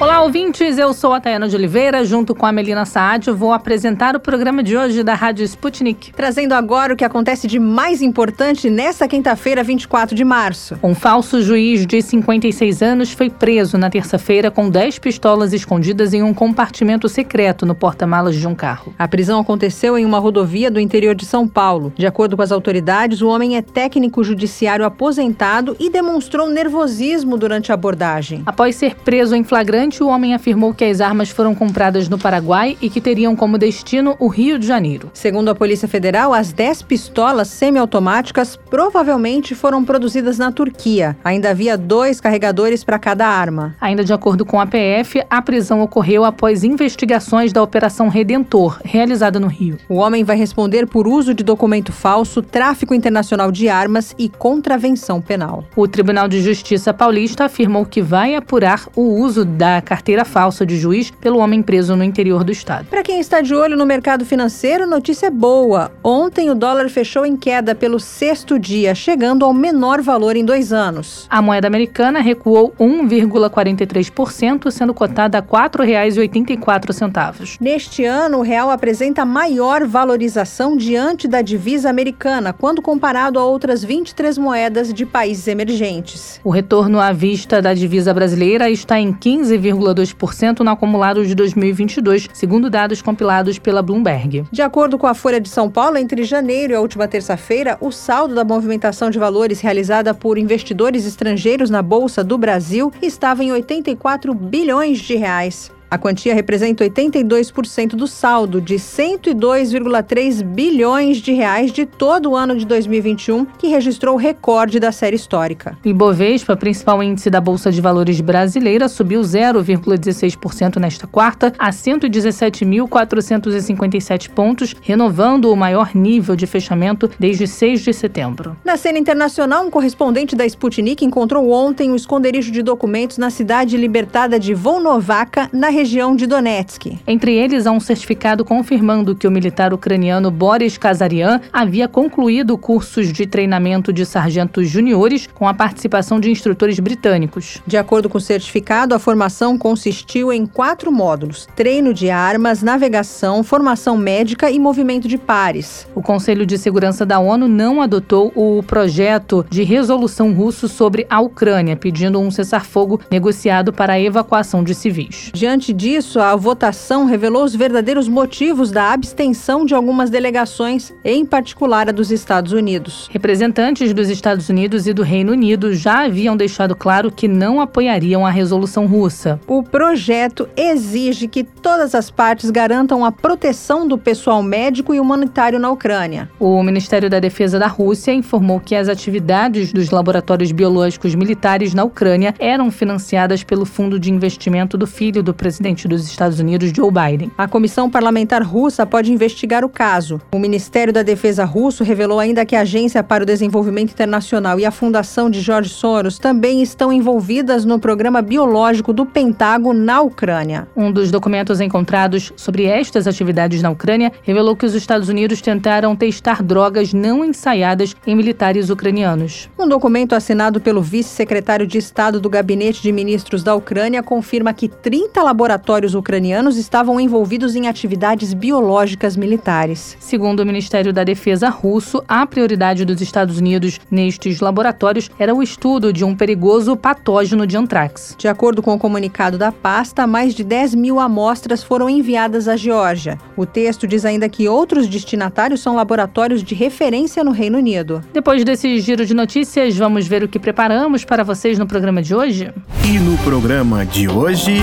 Olá, ouvintes. Eu sou a Tayana de Oliveira, junto com a Melina Saad, vou apresentar o programa de hoje da Rádio Sputnik. Trazendo agora o que acontece de mais importante nesta quinta-feira, 24 de março. Um falso juiz de 56 anos foi preso na terça-feira com 10 pistolas escondidas em um compartimento secreto no porta-malas de um carro. A prisão aconteceu em uma rodovia do interior de São Paulo. De acordo com as autoridades, o homem é técnico judiciário aposentado e demonstrou nervosismo durante a abordagem. Após ser preso em flagrante, o homem afirmou que as armas foram compradas no Paraguai e que teriam como destino o Rio de Janeiro. Segundo a Polícia Federal, as 10 pistolas semiautomáticas provavelmente foram produzidas na Turquia. Ainda havia dois carregadores para cada arma. Ainda de acordo com a PF, a prisão ocorreu após investigações da Operação Redentor, realizada no Rio. O homem vai responder por uso de documento falso, tráfico internacional de armas e contravenção penal. O Tribunal de Justiça paulista afirmou que vai apurar o uso da carteira falsa de juiz pelo homem preso no interior do estado. Para quem está de olho no mercado financeiro, notícia é boa. Ontem o dólar fechou em queda pelo sexto dia, chegando ao menor valor em dois anos. A moeda americana recuou 1,43%, sendo cotada a R$ 4,84. Neste ano, o real apresenta maior valorização diante da divisa americana, quando comparado a outras 23 moedas de países emergentes. O retorno à vista da divisa brasileira está em 15, 3,2% no acumulado de 2022, segundo dados compilados pela Bloomberg. De acordo com a Folha de São Paulo, entre janeiro e a última terça-feira, o saldo da movimentação de valores realizada por investidores estrangeiros na Bolsa do Brasil estava em 84 bilhões de reais. A quantia representa 82% do saldo de 102,3 bilhões de reais de todo o ano de 2021, que registrou o recorde da série histórica. O Ibovespa, principal índice da Bolsa de Valores brasileira, subiu 0,16% nesta quarta a 117.457 pontos, renovando o maior nível de fechamento desde 6 de setembro. Na cena internacional, um correspondente da Sputnik encontrou ontem o um esconderijo de documentos na cidade libertada de Volnovaka, na região de Donetsk. Entre eles, há um certificado confirmando que o militar ucraniano Boris Kazarian havia concluído cursos de treinamento de sargentos juniores com a participação de instrutores britânicos. De acordo com o certificado, a formação consistiu em quatro módulos: treino de armas, navegação, formação médica e movimento de pares. O Conselho de Segurança da ONU não adotou o projeto de resolução russo sobre a Ucrânia, pedindo um cessar-fogo negociado para a evacuação de civis. Diante Diante disso, a votação revelou os verdadeiros motivos da abstenção de algumas delegações, em particular a dos Estados Unidos. Representantes dos Estados Unidos e do Reino Unido já haviam deixado claro que não apoiariam a resolução russa. O projeto exige que todas as partes garantam a proteção do pessoal médico e humanitário na Ucrânia. O Ministério da Defesa da Rússia informou que as atividades dos laboratórios biológicos militares na Ucrânia eram financiadas pelo Fundo de Investimento do filho do presidente presidente dos Estados Unidos, Joe Biden. A comissão parlamentar russa pode investigar o caso. O Ministério da Defesa russo revelou ainda que a Agência para o Desenvolvimento Internacional e a Fundação de George Soros também estão envolvidas no programa biológico do Pentágono na Ucrânia. Um dos documentos encontrados sobre estas atividades na Ucrânia revelou que os Estados Unidos tentaram testar drogas não ensaiadas em militares ucranianos. Um documento assinado pelo vice-secretário de Estado do Gabinete de Ministros da Ucrânia confirma que 30 laboratórios laboratórios ucranianos estavam envolvidos em atividades biológicas militares. Segundo o Ministério da Defesa russo, a prioridade dos Estados Unidos nestes laboratórios era o estudo de um perigoso patógeno de antrax. De acordo com o comunicado da pasta, mais de 10 mil amostras foram enviadas à Geórgia. O texto diz ainda que outros destinatários são laboratórios de referência no Reino Unido. Depois desse giro de notícias, vamos ver o que preparamos para vocês no programa de hoje? E no programa de hoje.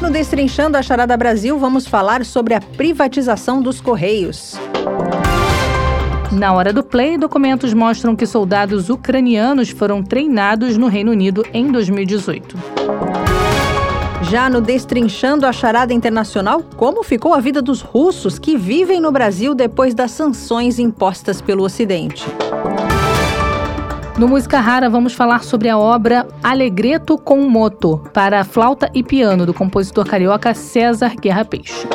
No Destrinchando a Charada Brasil, vamos falar sobre a privatização dos Correios. Na hora do play, documentos mostram que soldados ucranianos foram treinados no Reino Unido em 2018. Já no Destrinchando a Charada Internacional, como ficou a vida dos russos que vivem no Brasil depois das sanções impostas pelo Ocidente. No Música Rara, vamos falar sobre a obra Alegreto com Moto, para flauta e piano, do compositor carioca César Guerra Peixe.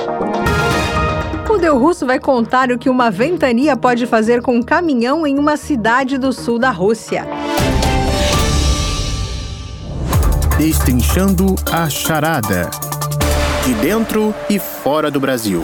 Del Russo vai contar o que uma ventania pode fazer com um caminhão em uma cidade do sul da Rússia. Destrinchando a charada. De dentro e fora do Brasil.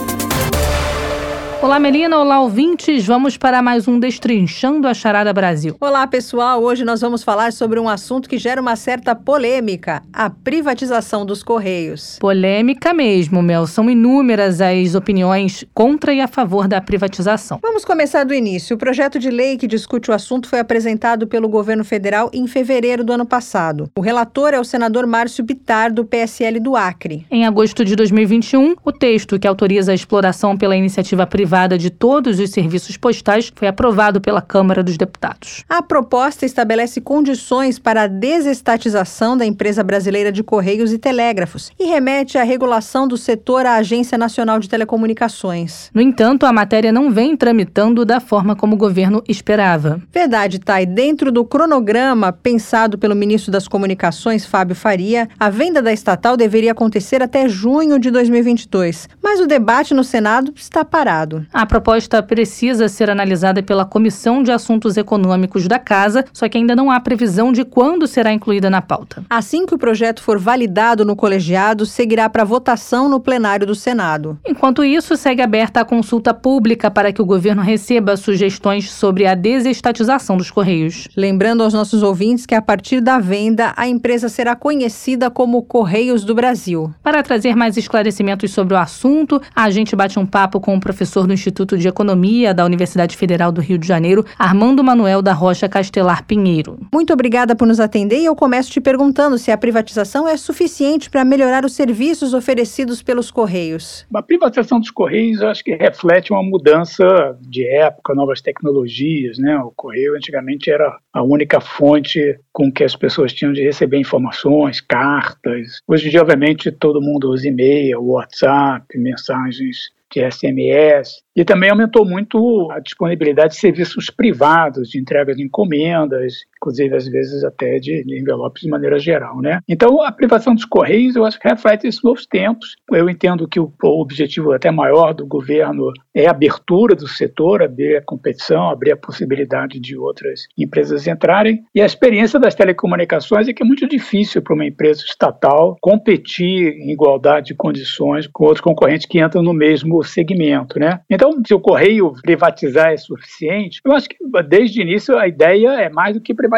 Olá, Melina. Olá, ouvintes. Vamos para mais um Destrinchando a Charada Brasil. Olá, pessoal. Hoje nós vamos falar sobre um assunto que gera uma certa polêmica: a privatização dos Correios. Polêmica mesmo, Mel. São inúmeras as opiniões contra e a favor da privatização. Vamos começar do início. O projeto de lei que discute o assunto foi apresentado pelo governo federal em fevereiro do ano passado. O relator é o senador Márcio Bitar, do PSL do Acre. Em agosto de 2021, o texto que autoriza a exploração pela iniciativa privada privada de todos os serviços postais foi aprovado pela Câmara dos Deputados. A proposta estabelece condições para a desestatização da empresa brasileira de Correios e Telégrafos e remete à regulação do setor à Agência Nacional de Telecomunicações. No entanto, a matéria não vem tramitando da forma como o governo esperava. Verdade, Thay. Dentro do cronograma pensado pelo ministro das Comunicações, Fábio Faria, a venda da estatal deveria acontecer até junho de 2022. Mas o debate no Senado está parado. A proposta precisa ser analisada pela Comissão de Assuntos Econômicos da Casa, só que ainda não há previsão de quando será incluída na pauta. Assim que o projeto for validado no colegiado, seguirá para votação no plenário do Senado. Enquanto isso, segue aberta a consulta pública para que o governo receba sugestões sobre a desestatização dos Correios. Lembrando aos nossos ouvintes que a partir da venda, a empresa será conhecida como Correios do Brasil. Para trazer mais esclarecimentos sobre o assunto, a gente bate um papo com o professor do Instituto de Economia da Universidade Federal do Rio de Janeiro, Armando Manuel da Rocha Castelar Pinheiro. Muito obrigada por nos atender e eu começo te perguntando se a privatização é suficiente para melhorar os serviços oferecidos pelos Correios. A privatização dos Correios acho que reflete uma mudança de época, novas tecnologias, né? O Correio antigamente era a única fonte com que as pessoas tinham de receber informações, cartas. Hoje em dia, obviamente, todo mundo usa e-mail, WhatsApp, mensagens de SMS, e também aumentou muito a disponibilidade de serviços privados de entrega de encomendas, inclusive às vezes até de, envelopes de maneira geral, né? Então a privação dos correios, eu acho que reflete esses novos tempos. Eu entendo que o, o objetivo até maior do governo é a abertura do setor, abrir a competição, abrir a possibilidade de outras empresas entrarem. E a experiência das telecomunicações é que é muito difícil para uma empresa estatal competir em igualdade de condições com outros concorrentes que entram no mesmo segmento, né? Então, se o correio privatizar é suficiente, eu acho que desde o início a ideia é mais do que privatizar,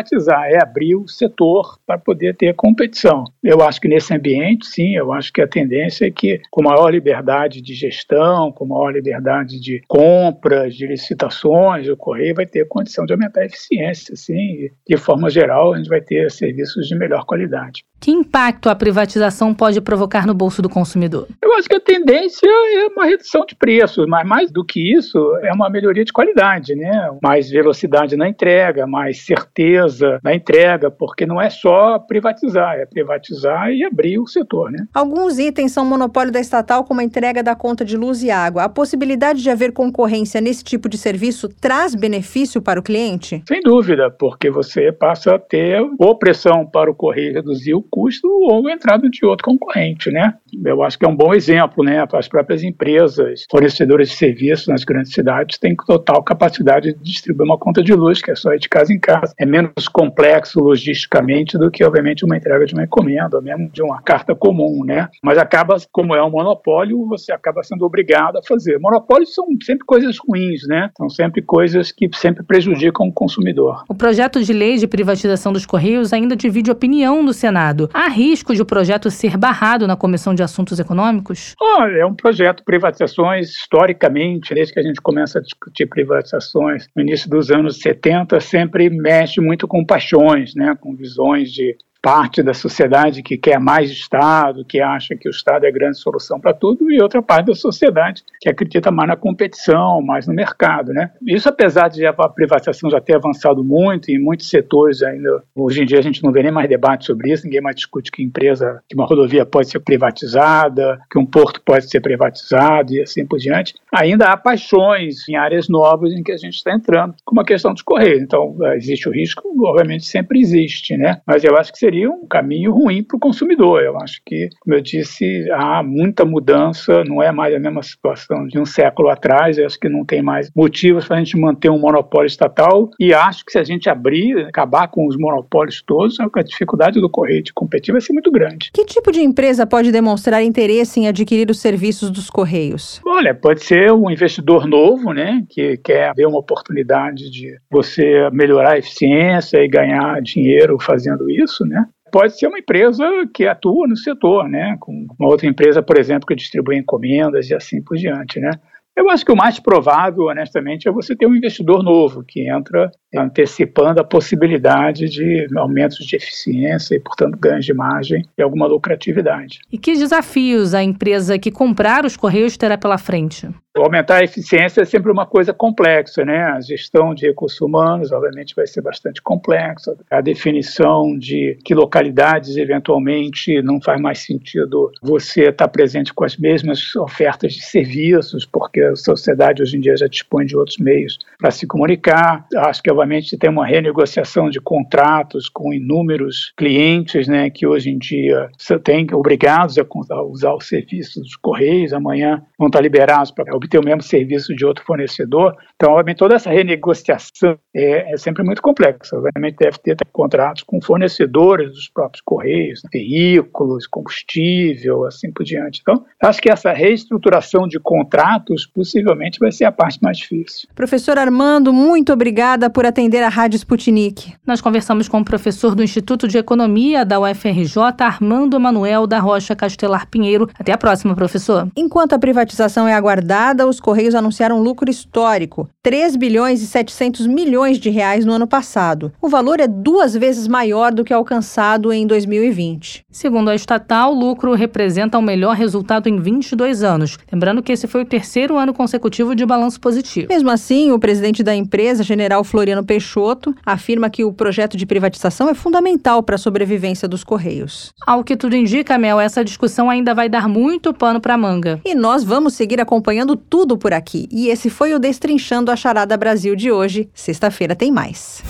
é abrir o setor para poder ter competição. Eu acho que nesse ambiente, sim, eu acho que a tendência é que com maior liberdade de gestão, com maior liberdade de compras, de licitações, o correio vai ter condição de aumentar a eficiência, sim, e de forma geral a gente vai ter serviços de melhor qualidade. Que impacto a privatização pode provocar no bolso do consumidor? Eu acho que a tendência é uma redução de preços, mas mais do que isso, é uma melhoria de qualidade, né? Mais velocidade na entrega, mais certeza na entrega, porque não é só privatizar, é privatizar e abrir o setor, né? Alguns itens são monopólio da estatal, como a entrega da conta de luz e água. A possibilidade de haver concorrência nesse tipo de serviço traz benefício para o cliente? Sem dúvida, porque você passa a ter ou pressão para o correio reduzir o custo ou a entrada de outro concorrente, né? Eu acho que é um bom exemplo, né? As próprias empresas fornecedoras de serviços serviço nas grandes cidades tem total capacidade de distribuir uma conta de luz, que é só de casa em casa. É menos complexo logisticamente do que, obviamente, uma entrega de uma encomenda, ou mesmo de uma carta comum, né? Mas acaba, como é um monopólio, você acaba sendo obrigado a fazer. Monopólios são sempre coisas ruins, né? São sempre coisas que sempre prejudicam o consumidor. O projeto de lei de privatização dos Correios ainda divide opinião no Senado. Há risco de o projeto ser barrado na Comissão de Assuntos Econômicos? Oh, é um projeto de privatizações historicamente desde que a gente começa a discutir privatizações no início dos anos 70, sempre mexe muito com paixões, né, com visões de parte da sociedade que quer mais Estado, que acha que o Estado é a grande solução para tudo, e outra parte da sociedade que acredita mais na competição, mais no mercado. Né? Isso, apesar de a privatização já ter avançado muito, em muitos setores ainda, hoje em dia a gente não vê nem mais debate sobre isso, ninguém mais discute que empresa, que uma rodovia pode ser privatizada, que um porto pode ser privatizado e assim por diante. Ainda há paixões em áreas novas em que a gente está entrando, como a questão dos Correios. Então, existe o risco, obviamente sempre existe, né? Mas eu acho que seria um caminho ruim para o consumidor. Eu acho que, como eu disse, há muita mudança, não é mais a mesma situação de um século atrás. Eu acho que não tem mais motivos para a gente manter um monopólio estatal e acho que se a gente abrir, acabar com os monopólios todos, a dificuldade do correio de competir vai ser muito grande. Que tipo de empresa pode demonstrar interesse em adquirir os serviços dos correios? Olha, pode ser um investidor novo, né, que quer ver uma oportunidade de você melhorar a eficiência e ganhar dinheiro fazendo isso, né? Pode ser uma empresa que atua no setor, né, com uma outra empresa, por exemplo, que distribui encomendas e assim por diante, né. Eu acho que o mais provável, honestamente, é você ter um investidor novo que entra antecipando a possibilidade de aumentos de eficiência e, portanto, ganhos de margem e alguma lucratividade. E que desafios a empresa que comprar os Correios terá pela frente? Aumentar a eficiência é sempre uma coisa complexa, né? A gestão de recursos humanos, obviamente, vai ser bastante complexa. A definição de que localidades, eventualmente, não faz mais sentido você estar presente com as mesmas ofertas de serviços, porque a sociedade hoje em dia já dispõe de outros meios para se comunicar. Acho que, obviamente, tem uma renegociação de contratos com inúmeros clientes, né? Que hoje em dia têm obrigados a usar os serviços dos Correios, amanhã vão estar liberados para obter o mesmo serviço de outro fornecedor. Então, obviamente, toda essa renegociação é, é sempre muito complexa. Obviamente, deve ter contratos com fornecedores dos próprios correios, veículos, combustível, assim por diante. Então, acho que essa reestruturação de contratos possivelmente vai ser a parte mais difícil. Professor Armando, muito obrigada por atender a Rádio Sputnik. Nós conversamos com o professor do Instituto de Economia da UFRJ, Armando Emanuel da Rocha Castelar Pinheiro. Até a próxima, professor. Enquanto a privatização é aguardada, os Correios anunciaram um lucro histórico, 3 bilhões e 700 milhões de reais no ano passado. O valor é duas vezes maior do que alcançado em 2020. Segundo a estatal, o lucro representa o melhor resultado em 22 anos. Lembrando que esse foi o terceiro ano consecutivo de balanço positivo. Mesmo assim, o presidente da empresa, general Floriano Peixoto, afirma que o projeto de privatização é fundamental para a sobrevivência dos Correios. Ao que tudo indica, Mel, essa discussão ainda vai dar muito pano para manga. E nós vamos seguir acompanhando tudo por aqui. E esse foi o Destrinchando a Charada Brasil de hoje. Sexta-feira tem mais.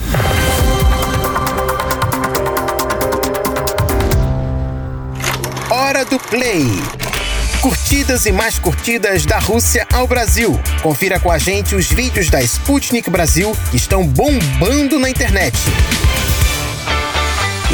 Hora do Play. Curtidas e mais curtidas da Rússia ao Brasil. Confira com a gente os vídeos da Sputnik Brasil que estão bombando na internet.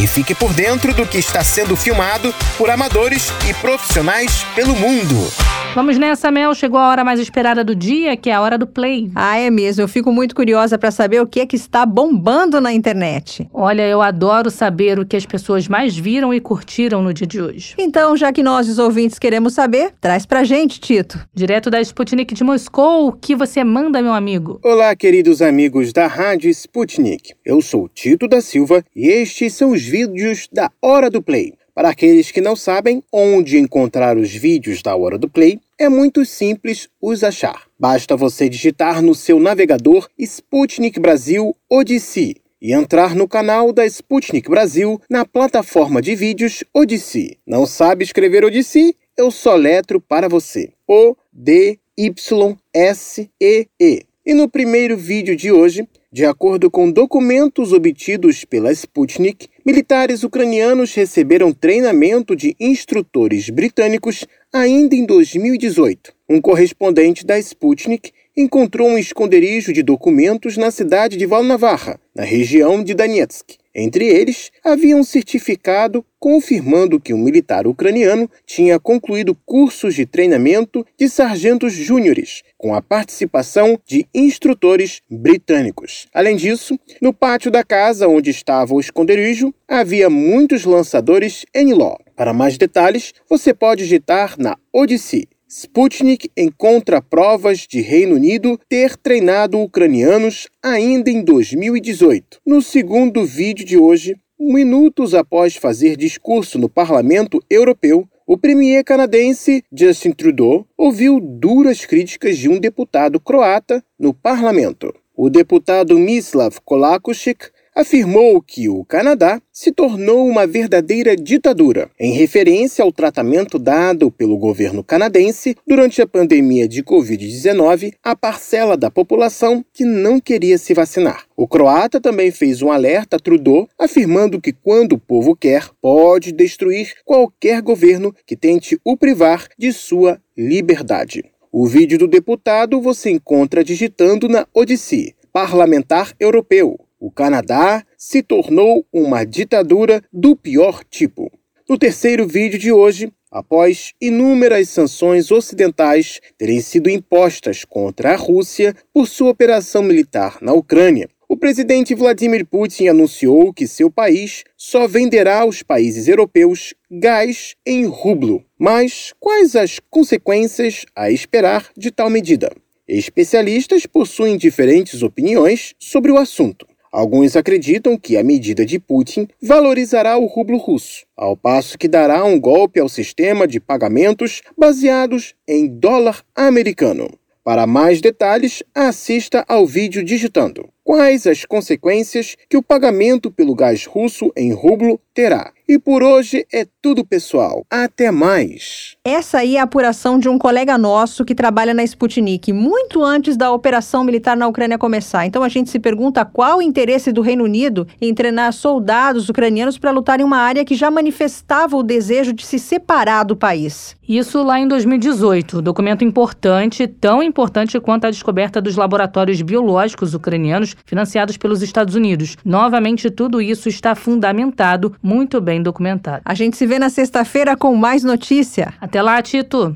E fique por dentro do que está sendo filmado por amadores e profissionais pelo mundo. Vamos nessa, Mel. Chegou a hora mais esperada do dia, que é a hora do play. Ah, é mesmo. Eu fico muito curiosa para saber o que é que está bombando na internet. Olha, eu adoro saber o que as pessoas mais viram e curtiram no dia de hoje. Então, já que nós, os ouvintes, queremos saber, traz pra gente, Tito. Direto da Sputnik de Moscou, o que você manda, meu amigo? Olá, queridos amigos da Rádio Sputnik. Eu sou Tito da Silva e estes são os vídeos da Hora do Play. Para aqueles que não sabem onde encontrar os vídeos da Hora do Play, é muito simples os achar. Basta você digitar no seu navegador Sputnik Brasil Odyssey e entrar no canal da Sputnik Brasil na plataforma de vídeos Odyssey. Não sabe escrever Odyssey? Eu soletro para você. O D Y S E E. E no primeiro vídeo de hoje, de acordo com documentos obtidos pela Sputnik, militares ucranianos receberam treinamento de instrutores britânicos ainda em 2018. Um correspondente da Sputnik encontrou um esconderijo de documentos na cidade de Valnavarra, na região de Donetsk. Entre eles, havia um certificado confirmando que um militar ucraniano tinha concluído cursos de treinamento de sargentos júniores, com a participação de instrutores britânicos. Além disso, no pátio da casa onde estava o esconderijo, havia muitos lançadores NLO. Para mais detalhes, você pode digitar na Odyssey Sputnik encontra provas de Reino Unido ter treinado ucranianos ainda em 2018. No segundo vídeo de hoje, minutos após fazer discurso no Parlamento Europeu, o premier canadense Justin Trudeau ouviu duras críticas de um deputado croata no parlamento. O deputado Mislav Kolakushik afirmou que o Canadá se tornou uma verdadeira ditadura, em referência ao tratamento dado pelo governo canadense durante a pandemia de Covid-19 à parcela da população que não queria se vacinar. O croata também fez um alerta a Trudeau, afirmando que quando o povo quer, pode destruir qualquer governo que tente o privar de sua liberdade. O vídeo do deputado você encontra digitando na Odyssey, Parlamentar Europeu o Canadá se tornou uma ditadura do pior tipo. No terceiro vídeo de hoje, após inúmeras sanções ocidentais terem sido impostas contra a Rússia por sua operação militar na Ucrânia, o presidente Vladimir Putin anunciou que seu país só venderá aos países europeus gás em rublo. Mas quais as consequências a esperar de tal medida? Especialistas possuem diferentes opiniões sobre o assunto. Alguns acreditam que a medida de Putin valorizará o rublo russo, ao passo que dará um golpe ao sistema de pagamentos baseados em dólar americano. Para mais detalhes, assista ao vídeo digitando quais as consequências que o pagamento pelo gás russo em rublo terá. E por hoje é tudo, pessoal. Até mais. Essa aí é a apuração de um colega nosso que trabalha na Sputnik, muito antes da operação militar na Ucrânia começar. Então a gente se pergunta qual o interesse do Reino Unido em treinar soldados ucranianos para lutar em uma área que já manifestava o desejo de se separar do país. Isso lá em 2018, documento importante, tão importante quanto a descoberta dos laboratórios biológicos ucranianos financiados pelos Estados Unidos. Novamente, tudo isso está fundamentado, muito bem documentado. A gente se vê na sexta-feira com mais notícia. Até lá, Tito!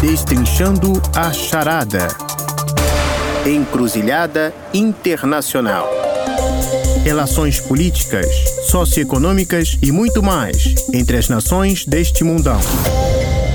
Destrinchando a charada. Encruzilhada Internacional. Relações políticas, socioeconômicas e muito mais entre as nações deste mundão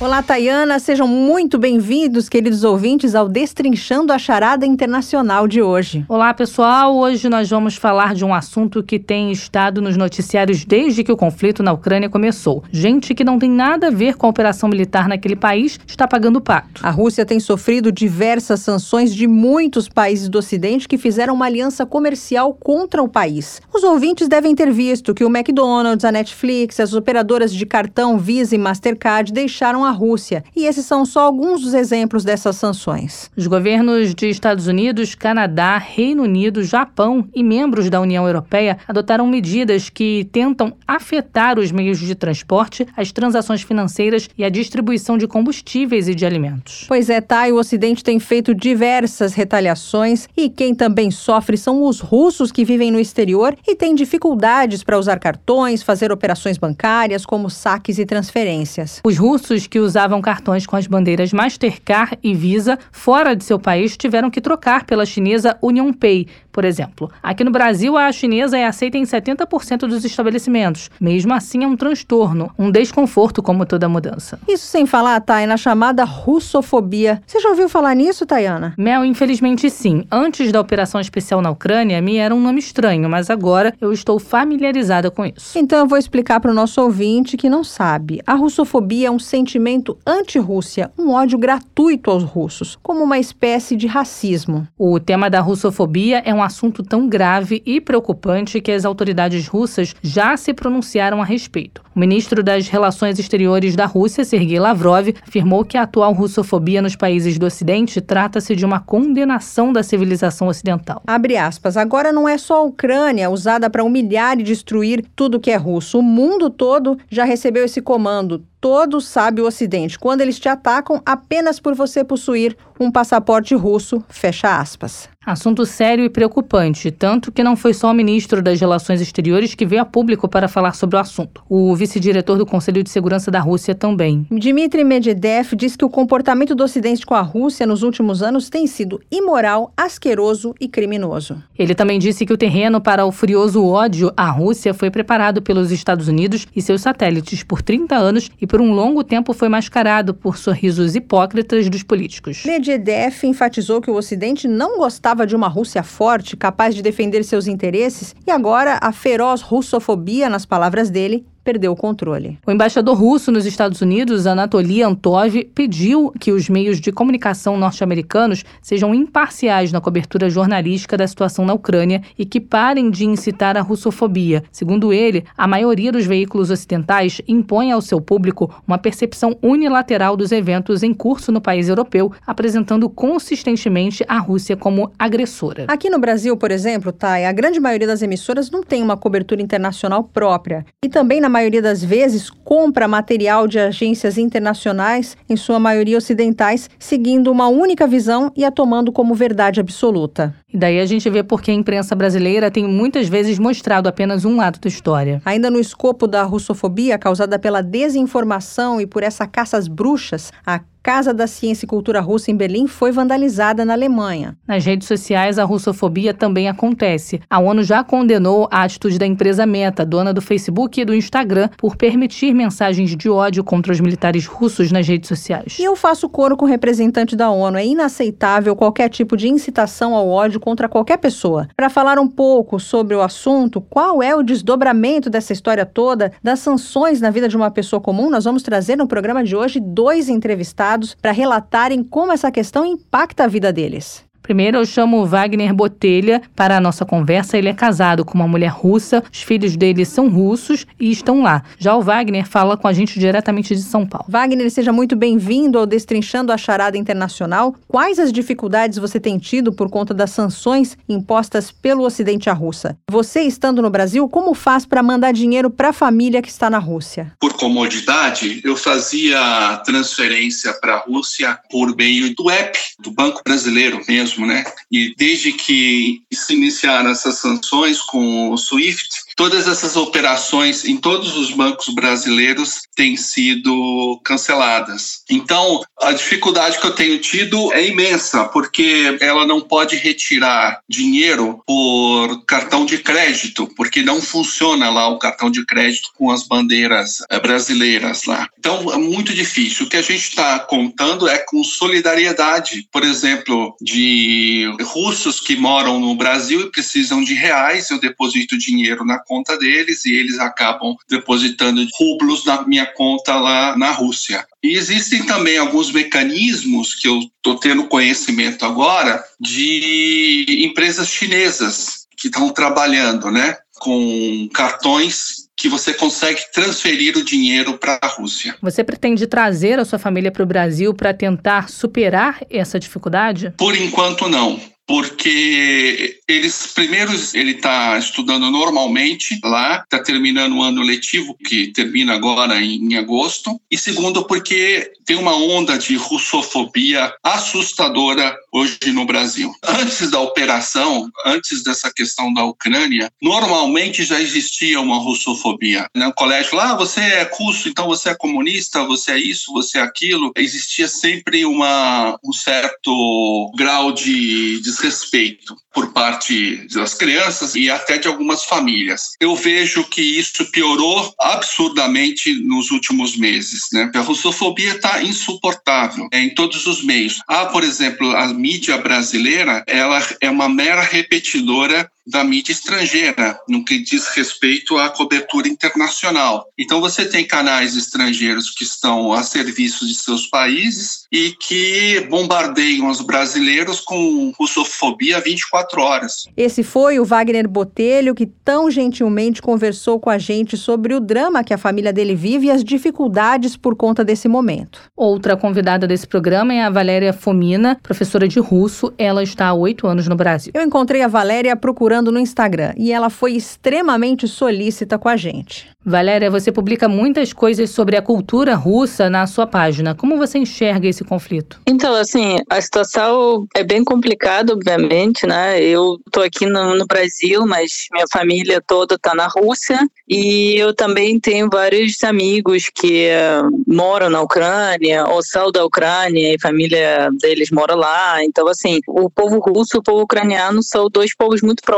Olá, Tayana, sejam muito bem-vindos, queridos ouvintes, ao Destrinchando a Charada Internacional de hoje. Olá, pessoal. Hoje nós vamos falar de um assunto que tem estado nos noticiários desde que o conflito na Ucrânia começou. Gente que não tem nada a ver com a operação militar naquele país está pagando o pato. A Rússia tem sofrido diversas sanções de muitos países do Ocidente que fizeram uma aliança comercial contra o país. Os ouvintes devem ter visto que o McDonald's, a Netflix, as operadoras de cartão Visa e Mastercard deixaram a Rússia. E esses são só alguns dos exemplos dessas sanções. Os governos de Estados Unidos, Canadá, Reino Unido, Japão e membros da União Europeia adotaram medidas que tentam afetar os meios de transporte, as transações financeiras e a distribuição de combustíveis e de alimentos. Pois é, Thay, o Ocidente tem feito diversas retaliações e quem também sofre são os russos que vivem no exterior e têm dificuldades para usar cartões, fazer operações bancárias, como saques e transferências. Os russos que que usavam cartões com as bandeiras Mastercard e Visa fora de seu país tiveram que trocar pela chinesa UnionPay, por exemplo. Aqui no Brasil, a chinesa é aceita em 70% dos estabelecimentos. Mesmo assim, é um transtorno, um desconforto como toda mudança. Isso sem falar, Thay, na chamada russofobia. Você já ouviu falar nisso, Tayana? Mel, infelizmente sim. Antes da operação especial na Ucrânia, me era um nome estranho, mas agora eu estou familiarizada com isso. Então eu vou explicar para o nosso ouvinte que não sabe. A russofobia é um sentimento anti-Rússia, um ódio gratuito aos russos, como uma espécie de racismo. O tema da russofobia é um assunto tão grave e preocupante que as autoridades russas já se pronunciaram a respeito. O ministro das Relações Exteriores da Rússia, Sergei Lavrov, afirmou que a atual russofobia nos países do Ocidente trata-se de uma condenação da civilização ocidental. Abre aspas. Agora não é só a Ucrânia usada para humilhar e destruir tudo que é russo. O mundo todo já recebeu esse comando Todos sabe o Ocidente, quando eles te atacam apenas por você possuir um passaporte russo, fecha aspas. Assunto sério e preocupante, tanto que não foi só o ministro das Relações Exteriores que veio a público para falar sobre o assunto. O vice-diretor do Conselho de Segurança da Rússia também. Dmitry Medvedev diz que o comportamento do Ocidente com a Rússia nos últimos anos tem sido imoral, asqueroso e criminoso. Ele também disse que o terreno para o furioso ódio à Rússia foi preparado pelos Estados Unidos e seus satélites por 30 anos e por um longo tempo foi mascarado por sorrisos hipócritas dos políticos. Medvedev enfatizou que o Ocidente não gostava de uma Rússia forte, capaz de defender seus interesses, e agora a feroz russofobia, nas palavras dele, perdeu o controle. O embaixador russo nos Estados Unidos, Anatoly Antov, pediu que os meios de comunicação norte-americanos sejam imparciais na cobertura jornalística da situação na Ucrânia e que parem de incitar a russofobia. Segundo ele, a maioria dos veículos ocidentais impõe ao seu público uma percepção unilateral dos eventos em curso no país europeu, apresentando consistentemente a Rússia como agressora. Aqui no Brasil, por exemplo, Thay, a grande maioria das emissoras não tem uma cobertura internacional própria. E também na maioria das vezes, compra material de agências internacionais, em sua maioria ocidentais, seguindo uma única visão e a tomando como verdade absoluta. E daí a gente vê porque a imprensa brasileira tem muitas vezes mostrado apenas um lado da história. Ainda no escopo da russofobia causada pela desinformação e por essa caça às bruxas, a Casa da Ciência e Cultura Russa em Berlim foi vandalizada na Alemanha. Nas redes sociais, a russofobia também acontece. A ONU já condenou a atitude da empresa Meta, dona do Facebook e do Instagram, por permitir mensagens de ódio contra os militares russos nas redes sociais. E eu faço coro com o representante da ONU. É inaceitável qualquer tipo de incitação ao ódio contra qualquer pessoa. Para falar um pouco sobre o assunto, qual é o desdobramento dessa história toda, das sanções na vida de uma pessoa comum, nós vamos trazer no programa de hoje dois entrevistados para relatarem como essa questão impacta a vida deles. Primeiro, eu chamo o Wagner Botelha para a nossa conversa. Ele é casado com uma mulher russa, os filhos dele são russos e estão lá. Já o Wagner fala com a gente diretamente de São Paulo. Wagner, seja muito bem-vindo ao Destrinchando a Charada Internacional. Quais as dificuldades você tem tido por conta das sanções impostas pelo Ocidente à Rússia? Você, estando no Brasil, como faz para mandar dinheiro para a família que está na Rússia? Por comodidade, eu fazia transferência para a Rússia por meio do app do Banco Brasileiro mesmo né? E desde que se iniciaram essas sanções com o SWIFT, todas essas operações em todos os bancos brasileiros têm sido canceladas. Então, a dificuldade que eu tenho tido é imensa, porque ela não pode retirar dinheiro por cartão de crédito, porque não funciona lá o cartão de crédito com as bandeiras eh, brasileiras lá. Então, é muito difícil. O que a gente está contando é com solidariedade, por exemplo, de russos que moram no Brasil e precisam de reais, eu deposito dinheiro na conta deles e eles acabam depositando rublos na minha conta lá na Rússia. E existem também alguns mecanismos que eu estou tendo conhecimento agora de empresas chinesas que estão trabalhando, né, com cartões que você consegue transferir o dinheiro para a Rússia. Você pretende trazer a sua família para o Brasil para tentar superar essa dificuldade? Por enquanto, não porque eles primeiros ele está estudando normalmente lá, está terminando o ano letivo que termina agora em, em, agosto e segundo porque tem uma onda de russofobia assustadora hoje no Brasil. Antes da operação, antes dessa questão da Ucrânia, normalmente já existia uma russofobia. No né? colégio lá, ah, você é russo, então você é comunista, você é isso, você é aquilo. Existia sempre uma um certo grau de, de desrespeito por parte das crianças e até de algumas famílias. Eu vejo que isso piorou absurdamente nos últimos meses. Né? A russofobia está insuportável é, em todos os meios. Há, por exemplo, a mídia brasileira, ela é uma mera repetidora da mídia estrangeira, no que diz respeito à cobertura internacional. Então, você tem canais estrangeiros que estão a serviço de seus países e que bombardeiam os brasileiros com russofobia 24 horas. Esse foi o Wagner Botelho, que tão gentilmente conversou com a gente sobre o drama que a família dele vive e as dificuldades por conta desse momento. Outra convidada desse programa é a Valéria Fomina, professora de russo. Ela está há oito anos no Brasil. Eu encontrei a Valéria procurando procurando no Instagram e ela foi extremamente solícita com a gente. Valéria, você publica muitas coisas sobre a cultura russa na sua página. Como você enxerga esse conflito? Então, assim, a situação é bem complicada, obviamente, né? Eu tô aqui no, no Brasil, mas minha família toda tá na Rússia e eu também tenho vários amigos que uh, moram na Ucrânia ou são da Ucrânia e a família deles mora lá. Então, assim, o povo russo e o povo ucraniano são dois povos muito próximos.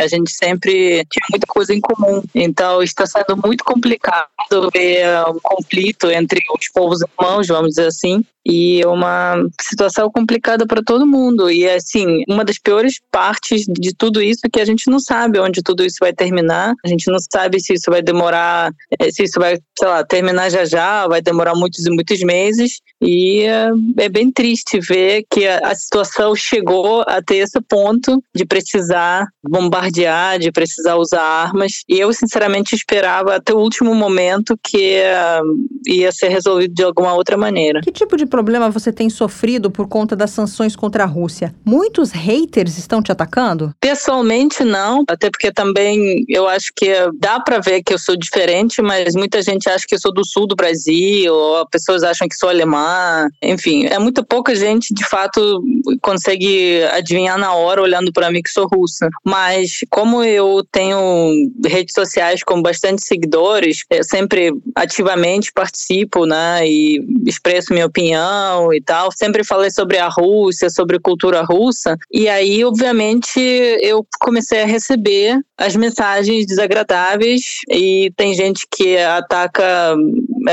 A gente sempre tinha muita coisa em comum. Então, está sendo muito complicado ver um conflito entre os povos irmãos, vamos dizer assim, e uma situação complicada para todo mundo. E assim, uma das piores partes de tudo isso é que a gente não sabe onde tudo isso vai terminar. A gente não sabe se isso vai demorar, eh, se isso vai, sei lá, terminar já já, vai demorar muitos e muitos meses. E é, é bem triste ver que a situação chegou até esse ponto de precisar bombardear, de precisar usar armas. E eu, sinceramente, esperava até o último momento que uh, ia ser resolvido de alguma outra maneira. Que tipo de problema você tem sofrido por conta das sanções contra a Rússia? Muitos haters estão te atacando? Pessoalmente, não. Até porque também eu acho que dá para ver que eu sou diferente, mas muita gente acha que eu sou do sul do Brasil, ou pessoas acham que sou alemã. Enfim, é muito pouca gente, de fato, consegue adivinhar na hora olhando para mim que sou russa. Mas como eu tenho redes sociais com bastante seguidores, eu sempre ativamente participo, né, e expresso minha opinião e tal. Sempre falei sobre a Rússia, sobre cultura russa. E aí, obviamente, eu comecei a receber as mensagens desagradáveis e tem gente que ataca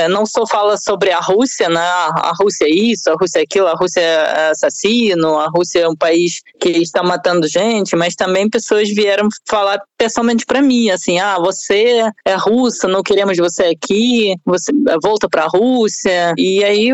não só fala sobre a Rússia, né? A Rússia é isso, a Rússia é aquilo, a Rússia é assassino, a Rússia é um país que está matando gente, mas também pessoas vieram falar pessoalmente para mim, assim, ah, você é russa, não queremos você aqui, você volta para a Rússia. E aí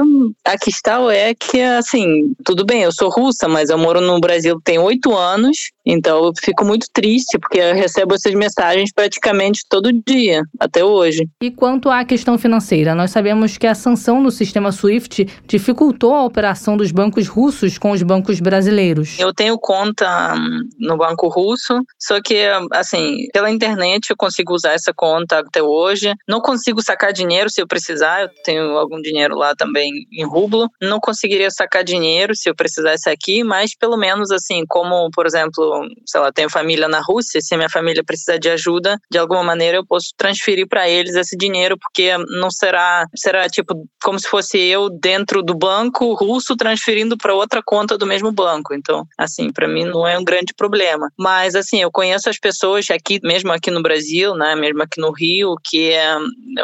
a questão é que, assim, tudo bem, eu sou russa, mas eu moro no Brasil tem oito anos, então eu fico muito triste porque eu recebo essas mensagens praticamente todo dia, até hoje. E quanto à questão financeira? Nós sabemos que a sanção no sistema SWIFT dificultou a operação dos bancos russos com os bancos brasileiros. Eu tenho conta hum, no banco russo, só que, assim, pela internet eu consigo usar essa conta até hoje. Não consigo sacar dinheiro se eu precisar, eu tenho algum dinheiro lá também em rublo. Não conseguiria sacar dinheiro se eu precisasse aqui, mas pelo menos, assim, como, por exemplo, sei lá, tenho família na Rússia, se a minha família precisar de ajuda, de alguma maneira eu posso transferir para eles esse dinheiro, porque não será será, tipo como se fosse eu dentro do banco russo transferindo para outra conta do mesmo banco. Então, assim, para mim não é um grande problema. Mas assim, eu conheço as pessoas aqui, mesmo aqui no Brasil, né, mesmo aqui no Rio, que é,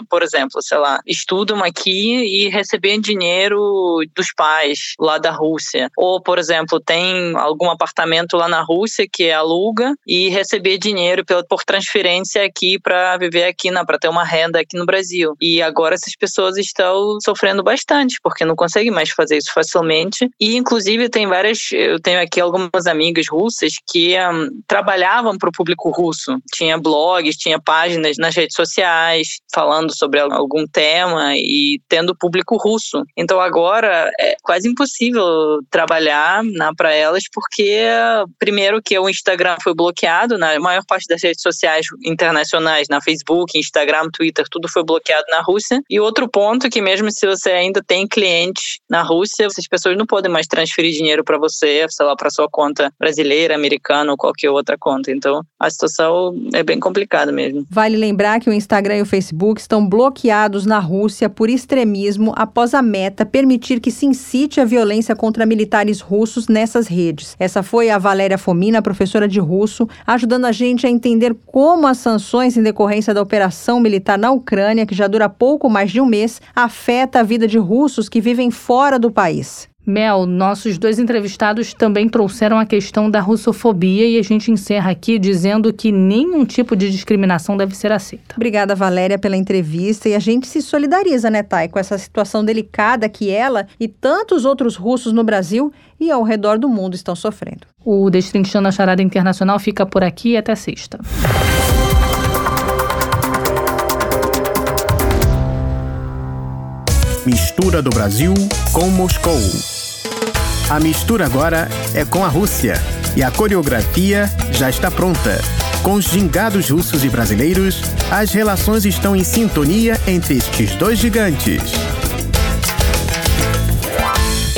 por exemplo, sei lá, estudam aqui e recebem dinheiro dos pais lá da Rússia. Ou, por exemplo, tem algum apartamento lá na Rússia que aluga e receber dinheiro por transferência aqui para viver aqui, para ter uma renda aqui no Brasil. E agora essas pessoas estão sofrendo bastante, porque não conseguem mais fazer isso facilmente. E, inclusive, tem várias. Eu tenho aqui algumas amigas russas que um, trabalhavam para o público russo. Tinha blogs, tinha páginas nas redes sociais falando sobre algum tema e tendo público russo. Então, agora é quase impossível trabalhar né, para elas, porque, primeiro, que o Instagram foi bloqueado, na maior parte das redes sociais internacionais, na Facebook, Instagram, Twitter, tudo foi bloqueado na Rússia. E outro ponto que mesmo se você ainda tem clientes na Rússia, essas pessoas não podem mais transferir dinheiro para você, sei lá, para sua conta brasileira, americana ou qualquer outra conta. Então, a situação é bem complicada mesmo. Vale lembrar que o Instagram e o Facebook estão bloqueados na Rússia por extremismo após a meta permitir que se incite a violência contra militares russos nessas redes. Essa foi a Valéria Fomina, professora de russo, ajudando a gente a entender como as sanções em decorrência da operação militar na Ucrânia, que já dura pouco mais de um mês afeta a vida de russos que vivem fora do país. Mel, nossos dois entrevistados também trouxeram a questão da russofobia e a gente encerra aqui dizendo que nenhum tipo de discriminação deve ser aceita. Obrigada, Valéria, pela entrevista e a gente se solidariza, né, Thay, com essa situação delicada que ela e tantos outros russos no Brasil e ao redor do mundo estão sofrendo. O Destrinchando a Charada Internacional fica por aqui e até sexta. Mistura do Brasil com Moscou. A mistura agora é com a Rússia. E a coreografia já está pronta. Com os gingados russos e brasileiros, as relações estão em sintonia entre estes dois gigantes.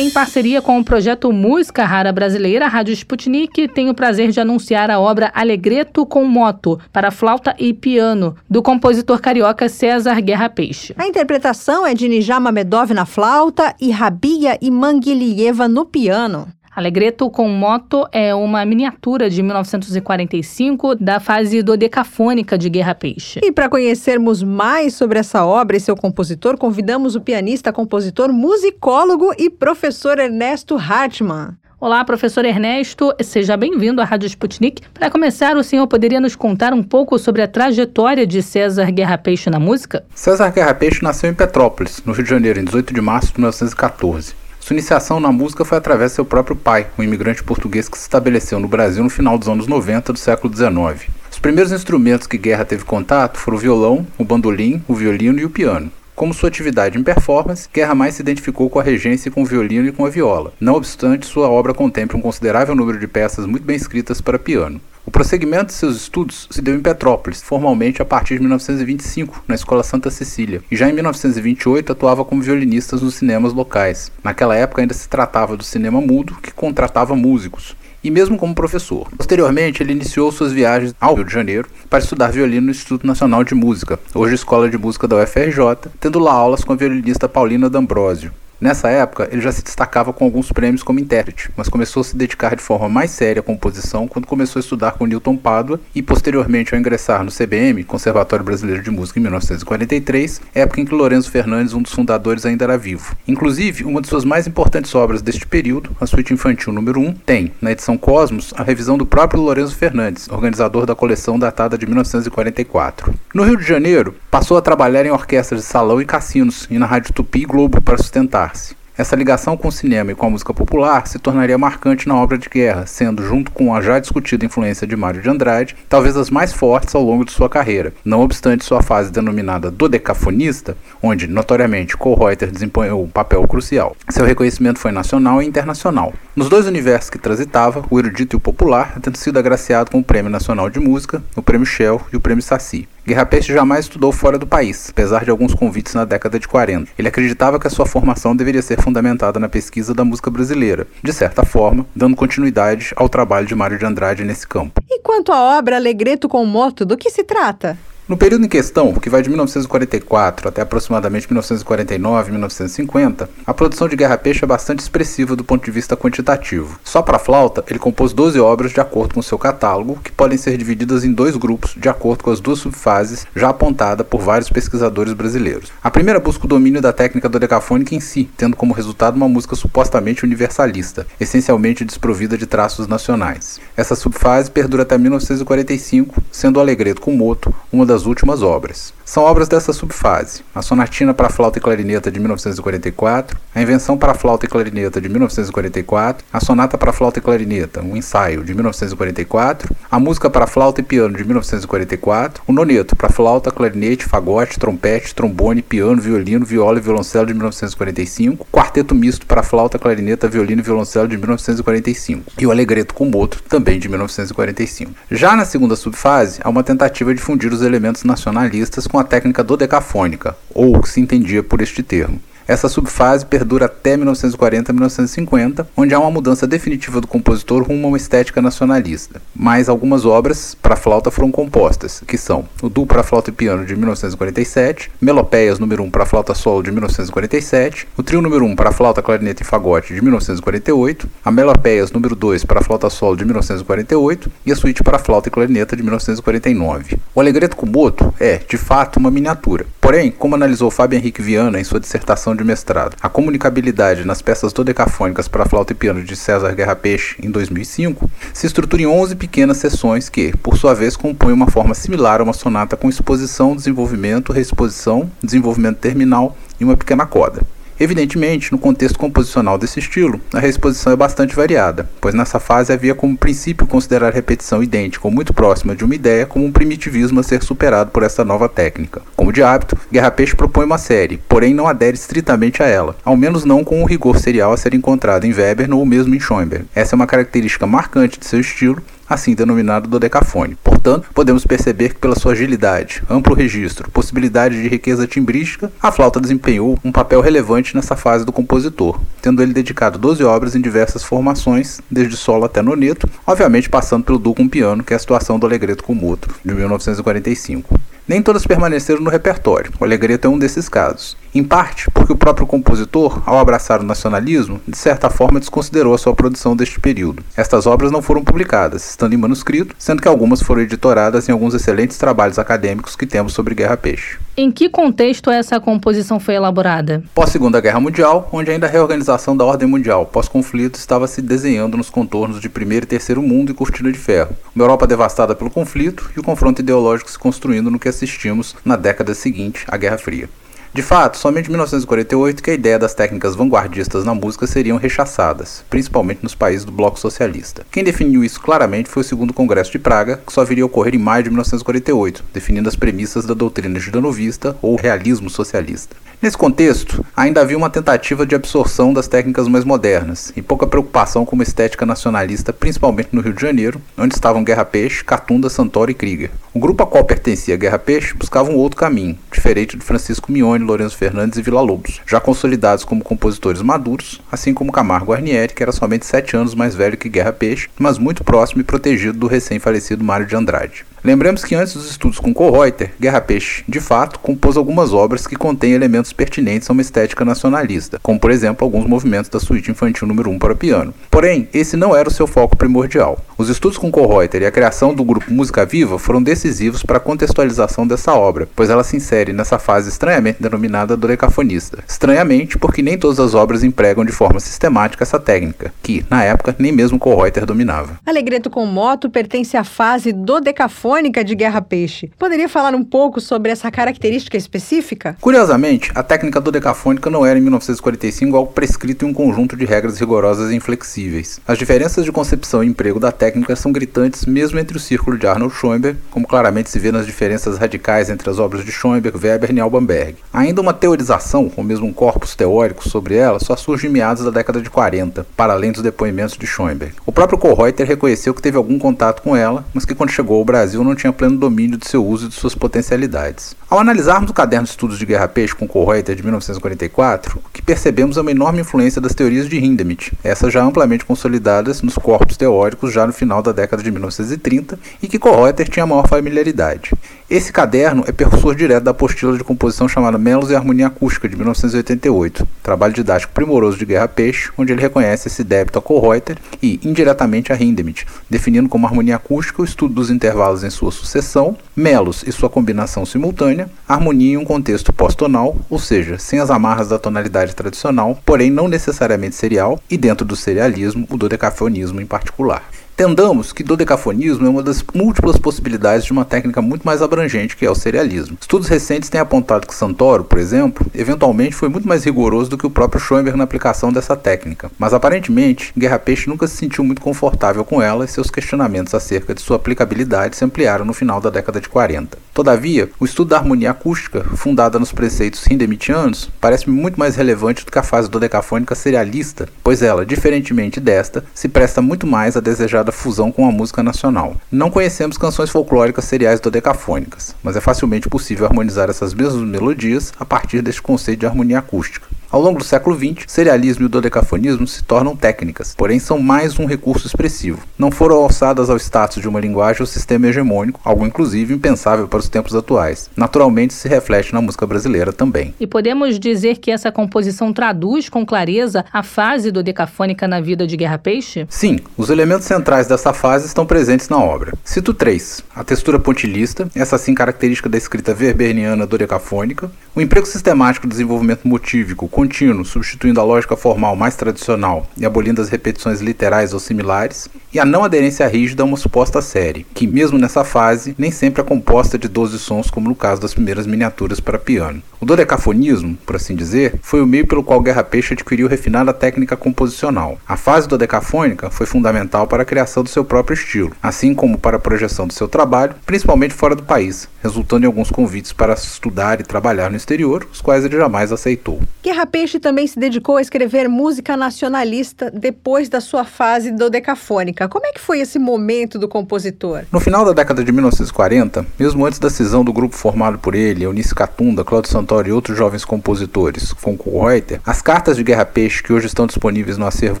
Em parceria com o projeto Música Rara Brasileira, a Rádio Sputnik tem o prazer de anunciar a obra Alegreto com Moto, para flauta e piano, do compositor carioca César Guerra Peixe. A interpretação é de Nijama Medov na flauta e Rabia Imanguilieva no piano. Alegreto com Moto é uma miniatura de 1945 da fase dodecafônica de Guerra Peixe. E para conhecermos mais sobre essa obra e seu compositor, convidamos o pianista, compositor, musicólogo e professor Ernesto Hartmann. Olá, professor Ernesto, seja bem-vindo à Rádio Sputnik. Para começar, o senhor poderia nos contar um pouco sobre a trajetória de César Guerra Peixe na música? César Guerra Peixe nasceu em Petrópolis, no Rio de Janeiro, em 18 de março de 1914. Sua iniciação na música foi através de seu próprio pai, um imigrante português que se estabeleceu no Brasil no final dos anos 90 do século XIX. Os primeiros instrumentos que Guerra teve contato foram o violão, o bandolim, o violino e o piano. Como sua atividade em performance, Guerra mais se identificou com a regência com o violino e com a viola. Não obstante, sua obra contempla um considerável número de peças muito bem escritas para piano. O prosseguimento de seus estudos se deu em Petrópolis, formalmente a partir de 1925, na Escola Santa Cecília, e já em 1928 atuava como violinista nos cinemas locais. Naquela época ainda se tratava do cinema mudo, que contratava músicos e mesmo como professor. Posteriormente, ele iniciou suas viagens ao Rio de Janeiro para estudar violino no Instituto Nacional de Música, hoje Escola de Música da UFRJ, tendo lá aulas com a violinista Paulina D'Ambrosio. Nessa época, ele já se destacava com alguns prêmios como intérprete, mas começou a se dedicar de forma mais séria à composição quando começou a estudar com Newton Padua e, posteriormente, ao ingressar no CBM, Conservatório Brasileiro de Música, em 1943, época em que Lourenço Fernandes, um dos fundadores, ainda era vivo. Inclusive, uma de suas mais importantes obras deste período, a Suíte Infantil número 1, tem, na edição Cosmos, a revisão do próprio Lourenço Fernandes, organizador da coleção datada de 1944. No Rio de Janeiro, passou a trabalhar em orquestras de salão e cassinos e na Rádio Tupi e Globo para sustentar essa ligação com o cinema e com a música popular se tornaria marcante na obra de guerra, sendo, junto com a já discutida influência de Mário de Andrade, talvez as mais fortes ao longo de sua carreira, não obstante sua fase denominada dodecafonista, onde, notoriamente, Kohlreuter desempenhou um papel crucial. Seu reconhecimento foi nacional e internacional. Nos dois universos que transitava, o erudito e o popular, tendo sido agraciado com o Prêmio Nacional de Música, o Prêmio Shell e o Prêmio Saci. Guerra Peixe jamais estudou fora do país, apesar de alguns convites na década de 40. Ele acreditava que a sua formação deveria ser fundamentada na pesquisa da música brasileira, de certa forma, dando continuidade ao trabalho de Mário de Andrade nesse campo. E quanto à obra Alegreto com Moto, do que se trata? No período em questão, que vai de 1944 até aproximadamente 1949 e 1950, a produção de Guerra Peixe é bastante expressiva do ponto de vista quantitativo. Só para flauta, ele compôs 12 obras de acordo com seu catálogo, que podem ser divididas em dois grupos de acordo com as duas subfases já apontadas por vários pesquisadores brasileiros. A primeira busca o domínio da técnica dodecafônica em si, tendo como resultado uma música supostamente universalista, essencialmente desprovida de traços nacionais. Essa subfase perdura até 1945, sendo o Alegreto com Moto uma das últimas obras. São obras dessa subfase: a Sonatina para Flauta e Clarineta de 1944, a Invenção para Flauta e Clarineta de 1944, a Sonata para Flauta e Clarineta, um ensaio de 1944, a Música para Flauta e Piano de 1944, o Noneto para Flauta, Clarinete, Fagote, Trompete, Trombone, Piano, Violino, Viola e Violoncelo de 1945, Quarteto Misto para Flauta, Clarineta, Violino e Violoncelo de 1945 e o Alegreto com Moto, também de 1945. Já na segunda subfase, há uma tentativa de fundir os elementos nacionalistas com a técnica dodecafônica, ou o que se entendia por este termo. Essa subfase perdura até 1940-1950, onde há uma mudança definitiva do compositor rumo a uma estética nacionalista. Mas algumas obras para flauta foram compostas, que são o Duo para flauta e piano de 1947, Melopeias número 1 para flauta solo de 1947, o Trio número 1 para flauta, clarinete e fagote de 1948, a Melopeias número 2 para flauta solo de 1948 e a Suíte para flauta e clarineta de 1949. O Alegreto Kuboto é, de fato, uma miniatura. Porém, como analisou Fábio Henrique Viana em sua dissertação de mestrado, a comunicabilidade nas peças dodecafônicas para flauta e piano de César Guerra Peixe em 2005 se estrutura em 11 pequenas sessões que, por sua vez, compõem uma forma similar a uma sonata com exposição, desenvolvimento, reexposição, desenvolvimento terminal e uma pequena coda. Evidentemente, no contexto composicional desse estilo, a reexposição é bastante variada, pois nessa fase havia como princípio considerar repetição idêntica ou muito próxima de uma ideia como um primitivismo a ser superado por essa nova técnica. Como de hábito, Guerra Peixe propõe uma série, porém não adere estritamente a ela, ao menos não com o rigor serial a ser encontrado em Weber ou mesmo em Schoenberg. Essa é uma característica marcante de seu estilo assim denominado dodecafone. Portanto, podemos perceber que pela sua agilidade, amplo registro, possibilidade de riqueza timbrística, a flauta desempenhou um papel relevante nessa fase do compositor, tendo ele dedicado 12 obras em diversas formações, desde solo até noneto, obviamente passando pelo duo com piano, que é a situação do Alegreto com Mutro, de 1945. Nem todas permaneceram no repertório, o Alegreto é um desses casos. Em parte porque o próprio compositor, ao abraçar o nacionalismo, de certa forma desconsiderou a sua produção deste período. Estas obras não foram publicadas, estando em manuscrito, sendo que algumas foram editoradas em alguns excelentes trabalhos acadêmicos que temos sobre Guerra Peixe. Em que contexto essa composição foi elaborada? Pós-Segunda Guerra Mundial, onde ainda a reorganização da ordem mundial pós-conflito estava se desenhando nos contornos de Primeiro e Terceiro Mundo e Cortina de Ferro. Uma Europa devastada pelo conflito e o confronto ideológico se construindo no que assistimos na década seguinte à Guerra Fria. De fato, somente em 1948 que a ideia das técnicas vanguardistas na música seriam rechaçadas, principalmente nos países do bloco socialista. Quem definiu isso claramente foi o segundo Congresso de Praga, que só viria a ocorrer em maio de 1948, definindo as premissas da doutrina judanovista ou realismo socialista. Nesse contexto, ainda havia uma tentativa de absorção das técnicas mais modernas e pouca preocupação com uma estética nacionalista, principalmente no Rio de Janeiro, onde estavam Guerra Peixe, Catunda, Santoro e Krieger. O grupo a qual pertencia Guerra Peixe buscava um outro caminho, diferente de Francisco Mione, Lourenço Fernandes e Vila Lobos, já consolidados como compositores maduros, assim como Camargo Arnieri, que era somente sete anos mais velho que Guerra Peixe, mas muito próximo e protegido do recém-falecido Mário de Andrade. Lembremos que antes dos estudos com Kohreuter, Guerra Peixe, de fato, compôs algumas obras que contêm elementos pertinentes a uma estética nacionalista, como por exemplo alguns movimentos da suíte infantil número 1 para piano. Porém, esse não era o seu foco primordial. Os estudos com Kohreuter e a criação do grupo Música Viva foram decisivos para a contextualização dessa obra, pois ela se insere nessa fase estranhamente denominada dodecafonista. Estranhamente, porque nem todas as obras empregam de forma sistemática essa técnica, que, na época, nem mesmo Kohreuter dominava. Alegreto com moto pertence à fase dodecafônica de Guerra Peixe. Poderia falar um pouco sobre essa característica específica? Curiosamente, a técnica dodecafônica não era em 1945 algo prescrito em um conjunto de regras rigorosas e inflexíveis. As diferenças de concepção e emprego da técnica são gritantes mesmo entre o círculo de Arnold Schoenberg, como claramente se vê nas diferenças radicais entre as obras de Schoenberg, Weber e Alban Berg. Ainda uma teorização, ou mesmo um corpus teórico sobre ela, só surge em meados da década de 40, para além dos depoimentos de Schoenberg. O próprio Kohreuter reconheceu que teve algum contato com ela, mas que quando chegou ao Brasil não tinha pleno domínio de seu uso e de suas potencialidades. Ao analisarmos o caderno de estudos de Guerra Peixe com Kohreuter de 1944, o que percebemos é uma enorme influência das teorias de Hindemith, essas já amplamente consolidadas nos corpos teóricos já no final da década de 1930 e que Kohreuter tinha maior familiaridade. Esse caderno é percursor direto da apostila de composição chamada Melos e Harmonia Acústica, de 1988, trabalho didático primoroso de Guerra Peixe, onde ele reconhece esse débito a Kohreuter e, indiretamente, a Hindemith, definindo como harmonia acústica o estudo dos intervalos em sua sucessão, melos e sua combinação simultânea, harmonia em um contexto pós-tonal, ou seja, sem as amarras da tonalidade tradicional, porém não necessariamente serial, e dentro do serialismo, o dodecafonismo em particular. Entendamos que dodecafonismo é uma das múltiplas possibilidades de uma técnica muito mais abrangente que é o serialismo. Estudos recentes têm apontado que Santoro, por exemplo, eventualmente foi muito mais rigoroso do que o próprio Schoenberg na aplicação dessa técnica, mas aparentemente Guerra Peixe nunca se sentiu muito confortável com ela e seus questionamentos acerca de sua aplicabilidade se ampliaram no final da década de 40. Todavia, o estudo da harmonia acústica, fundada nos preceitos hindemitianos, parece-me muito mais relevante do que a fase dodecafônica serialista, pois ela, diferentemente desta, se presta muito mais à desejada fusão com a música nacional. Não conhecemos canções folclóricas seriais dodecafônicas, mas é facilmente possível harmonizar essas mesmas melodias a partir deste conceito de harmonia acústica. Ao longo do século XX, serialismo e o dodecafonismo se tornam técnicas, porém são mais um recurso expressivo. Não foram alçadas ao status de uma linguagem ou sistema hegemônico, algo inclusive impensável para os tempos atuais. Naturalmente se reflete na música brasileira também. E podemos dizer que essa composição traduz com clareza a fase dodecafônica na vida de Guerra Peixe? Sim, os elementos centrais dessa fase estão presentes na obra. Cito três: a textura pontilhista, essa sim característica da escrita weberniana dodecafônica, o emprego sistemático do desenvolvimento motívico com contínuo, substituindo a lógica formal mais tradicional e abolindo as repetições literais ou similares, e a não aderência rígida a uma suposta série, que, mesmo nessa fase, nem sempre é composta de 12 sons, como no caso das primeiras miniaturas para piano. O dodecafonismo, por assim dizer, foi o meio pelo qual Guerra Peixe adquiriu refinada técnica composicional. A fase dodecafônica foi fundamental para a criação do seu próprio estilo, assim como para a projeção do seu trabalho, principalmente fora do país, resultando em alguns convites para estudar e trabalhar no exterior, os quais ele jamais aceitou. Guerra Peixe também se dedicou a escrever música nacionalista depois da sua fase dodecafônica. Como é que foi esse momento do compositor? No final da década de 1940, mesmo antes da cisão do grupo formado por ele, Eunice Catunda, Claudio Santoro e outros jovens compositores, com Reuter, as cartas de Guerra Peixe que hoje estão disponíveis no acervo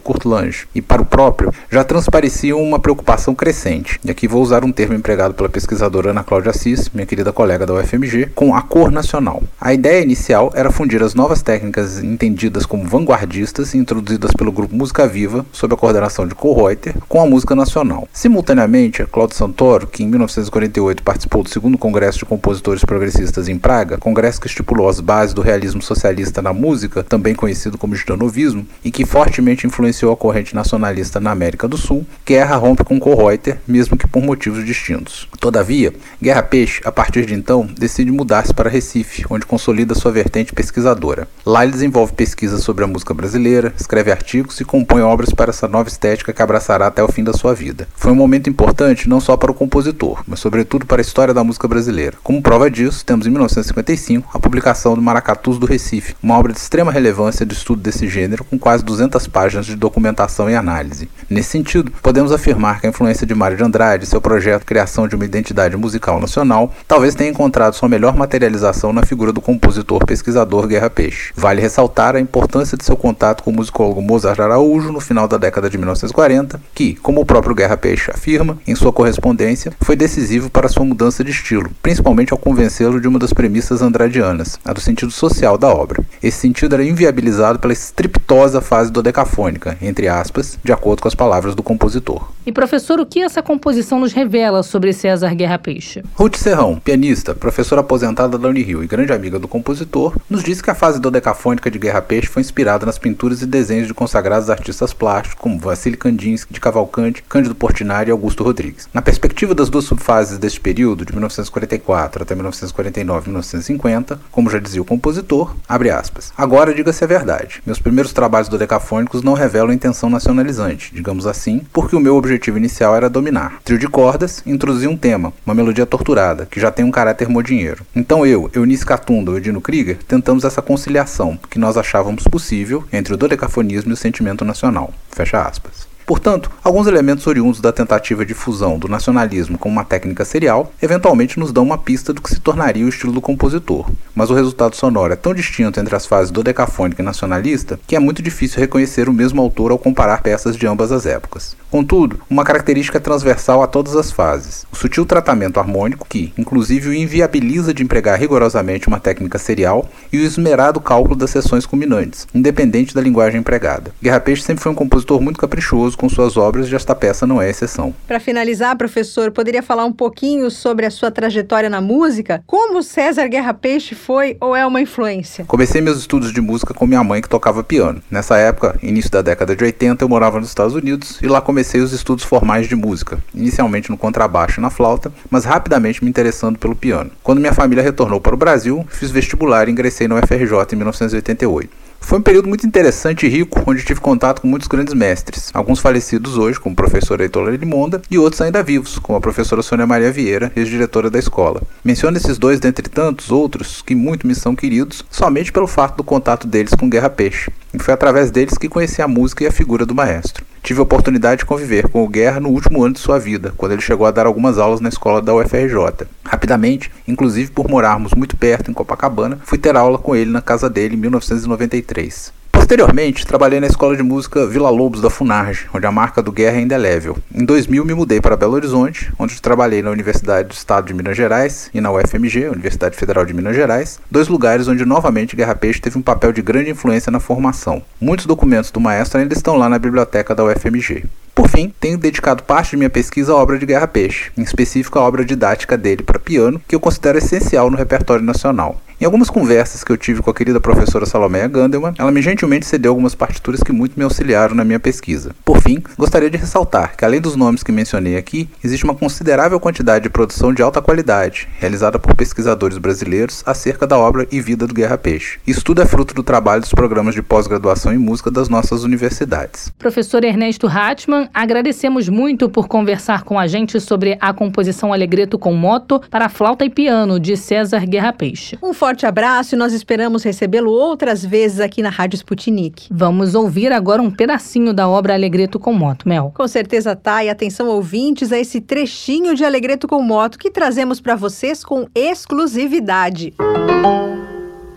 Kurt Lange e para o próprio já transpareciam uma preocupação crescente. E aqui vou usar um termo empregado pela pesquisadora Ana Cláudia Assis, minha querida colega da UFMG, com a cor nacional. A ideia inicial era fundir as novas técnicas entendidas como vanguardistas introduzidas pelo grupo Música Viva, sob a coordenação de Kohreuter, com a música nacional. Simultaneamente, Claudio Santoro, que em 1948 participou do segundo Congresso de Compositores Progressistas em Praga, congresso que estipulou as bases do realismo socialista na música, também conhecido como gitanovismo, e que fortemente influenciou a corrente nacionalista na América do Sul, Guerra rompe com Kohreuter, mesmo que por motivos distintos. Todavia, Guerra Peixe, a partir de então, decide mudar-se para Recife, onde consolida sua vertente pesquisadora. Lá ele desenvolve pesquisas sobre a música brasileira, escreve artigos e compõe obras para essa nova estética que abraçará até o fim da sua vida. Foi um momento importante não só para o compositor, mas sobretudo para a história da música brasileira. Como prova disso, temos em 1955 a publicação do Maracatus do Recife, uma obra de extrema relevância de estudo desse gênero, com quase 200 páginas de documentação e análise. Nesse sentido, podemos afirmar que a influência de Mário de Andrade, seu projeto Criação de uma Identidade Musical Nacional, talvez tenha encontrado sua melhor materialização na figura do compositor pesquisador Guerra Peixe. Vale ressaltar a importância de seu contato com o musicólogo Mozart Araújo no final da década de 1940, que, como o próprio Guerra Peixe afirma em sua correspondência, foi decisivo para sua mudança de estilo, principalmente ao convencê-lo de uma das premissas andradianas, a do sentido social da obra. Esse sentido era inviabilizado pela estriptosa fase dodecafônica, entre aspas, de acordo com as palavras do compositor. E professor, o que essa composição nos revela sobre César Guerra Peixe? Ruth Serrão, pianista, professora aposentada da Unirio e grande amiga do compositor, nos disse que a fase dodecafônica de Guerra Peixe foi inspirada nas pinturas e desenhos de consagrados artistas plásticos como Vassili Kandinsky, de Cavalcante, Cândido Portinari e Augusto Rodrigues. Na perspectiva das duas subfases deste período, de 1944 até 1949 e 1950, como já dizia o compositor, abre aspas. Agora diga-se a verdade. Meus primeiros trabalhos dodecafônicos não revelam intenção nacionalizante, digamos assim, porque o meu objetivo inicial era dominar. Trio de cordas, introduzir um tema, uma melodia torturada, que já tem um caráter modinheiro. Então eu, Eunice Catunda e Dino Krieger tentamos essa conciliação que nós achávamos possível entre o dodecafonismo e o sentimento nacional. Fecha aspas. Portanto, alguns elementos oriundos da tentativa de fusão do nacionalismo com uma técnica serial eventualmente nos dão uma pista do que se tornaria o estilo do compositor, mas o resultado sonoro é tão distinto entre as fases dodecafônica e nacionalista que é muito difícil reconhecer o mesmo autor ao comparar peças de ambas as épocas. Contudo, uma característica transversal a todas as fases: o sutil tratamento harmônico que, inclusive, o inviabiliza de empregar rigorosamente uma técnica serial e o esmerado cálculo das sessões culminantes, independente da linguagem empregada. Guerra Peixe sempre foi um compositor muito caprichoso com suas obras e esta peça não é exceção. Para finalizar, professor, poderia falar um pouquinho sobre a sua trajetória na música? Como César Guerra Peixe foi ou é uma influência? Comecei meus estudos de música com minha mãe que tocava piano. Nessa época, início da década de 80, eu morava nos Estados Unidos e lá comecei os estudos formais de música, inicialmente no contrabaixo e na flauta, mas rapidamente me interessando pelo piano. Quando minha família retornou para o Brasil, fiz vestibular e ingressei no UFRJ em 1988. Foi um período muito interessante e rico, onde tive contato com muitos grandes mestres, alguns falecidos hoje, como o professor Heitor Limonda, e outros ainda vivos, como a professora Sônia Maria Vieira, ex-diretora da escola. Menciono esses dois dentre tantos outros que muito me são queridos, somente pelo fato do contato deles com Guerra Peixe, e foi através deles que conheci a música e a figura do maestro. Tive a oportunidade de conviver com o Guerra no último ano de sua vida, quando ele chegou a dar algumas aulas na escola da UFRJ. Rapidamente, inclusive por morarmos muito perto em Copacabana, fui ter aula com ele na casa dele em 1993. Posteriormente, trabalhei na escola de música Vila Lobos da Funarge, onde a marca do Guerra é indelével. Em 2000 me mudei para Belo Horizonte, onde trabalhei na Universidade do Estado de Minas Gerais e na UFMG, Universidade Federal de Minas Gerais, dois lugares onde novamente Guerra Peixe teve um papel de grande influência na formação. Muitos documentos do maestro ainda estão lá na biblioteca da UFMG. Por fim, tenho dedicado parte de minha pesquisa à obra de Guerra Peixe, em específico a obra didática dele para piano, que eu considero essencial no repertório nacional. Em algumas conversas que eu tive com a querida professora Salomé Gandelman, ela me gentilmente cedeu algumas partituras que muito me auxiliaram na minha pesquisa. Por fim, gostaria de ressaltar que, além dos nomes que mencionei aqui, existe uma considerável quantidade de produção de alta qualidade, realizada por pesquisadores brasileiros acerca da obra e vida do Guerra Peixe. Isso tudo é fruto do trabalho dos programas de pós-graduação em música das nossas universidades. Professor Ernesto Hatman, agradecemos muito por conversar com a gente sobre a composição Alegreto com moto para flauta e piano de César Guerra Peixe. Um forte forte abraço e nós esperamos recebê-lo outras vezes aqui na Rádio Sputnik. Vamos ouvir agora um pedacinho da obra Alegreto com Moto, Mel. Com certeza tá, e atenção ouvintes a esse trechinho de Alegreto com Moto que trazemos para vocês com exclusividade.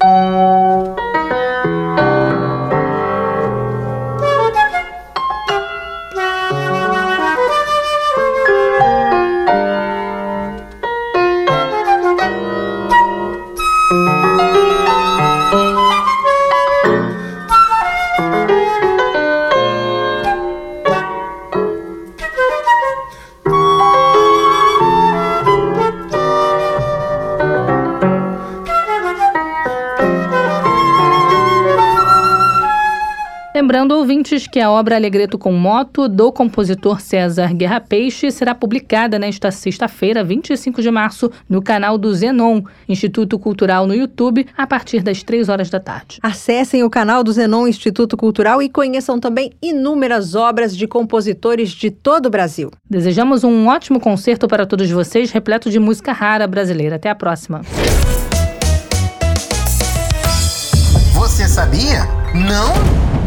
Música Lembrando, ouvintes, que a obra Alegreto com Moto, do compositor César Guerra Peixe, será publicada nesta sexta-feira, 25 de março, no canal do Zenon, Instituto Cultural no YouTube, a partir das 3 horas da tarde. Acessem o canal do Zenon Instituto Cultural e conheçam também inúmeras obras de compositores de todo o Brasil. Desejamos um ótimo concerto para todos vocês, repleto de música rara brasileira. Até a próxima. Você sabia? Não?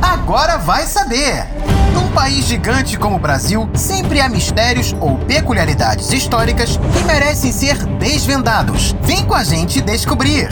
Agora vai saber! Num país gigante como o Brasil, sempre há mistérios ou peculiaridades históricas que merecem ser desvendados. Vem com a gente descobrir!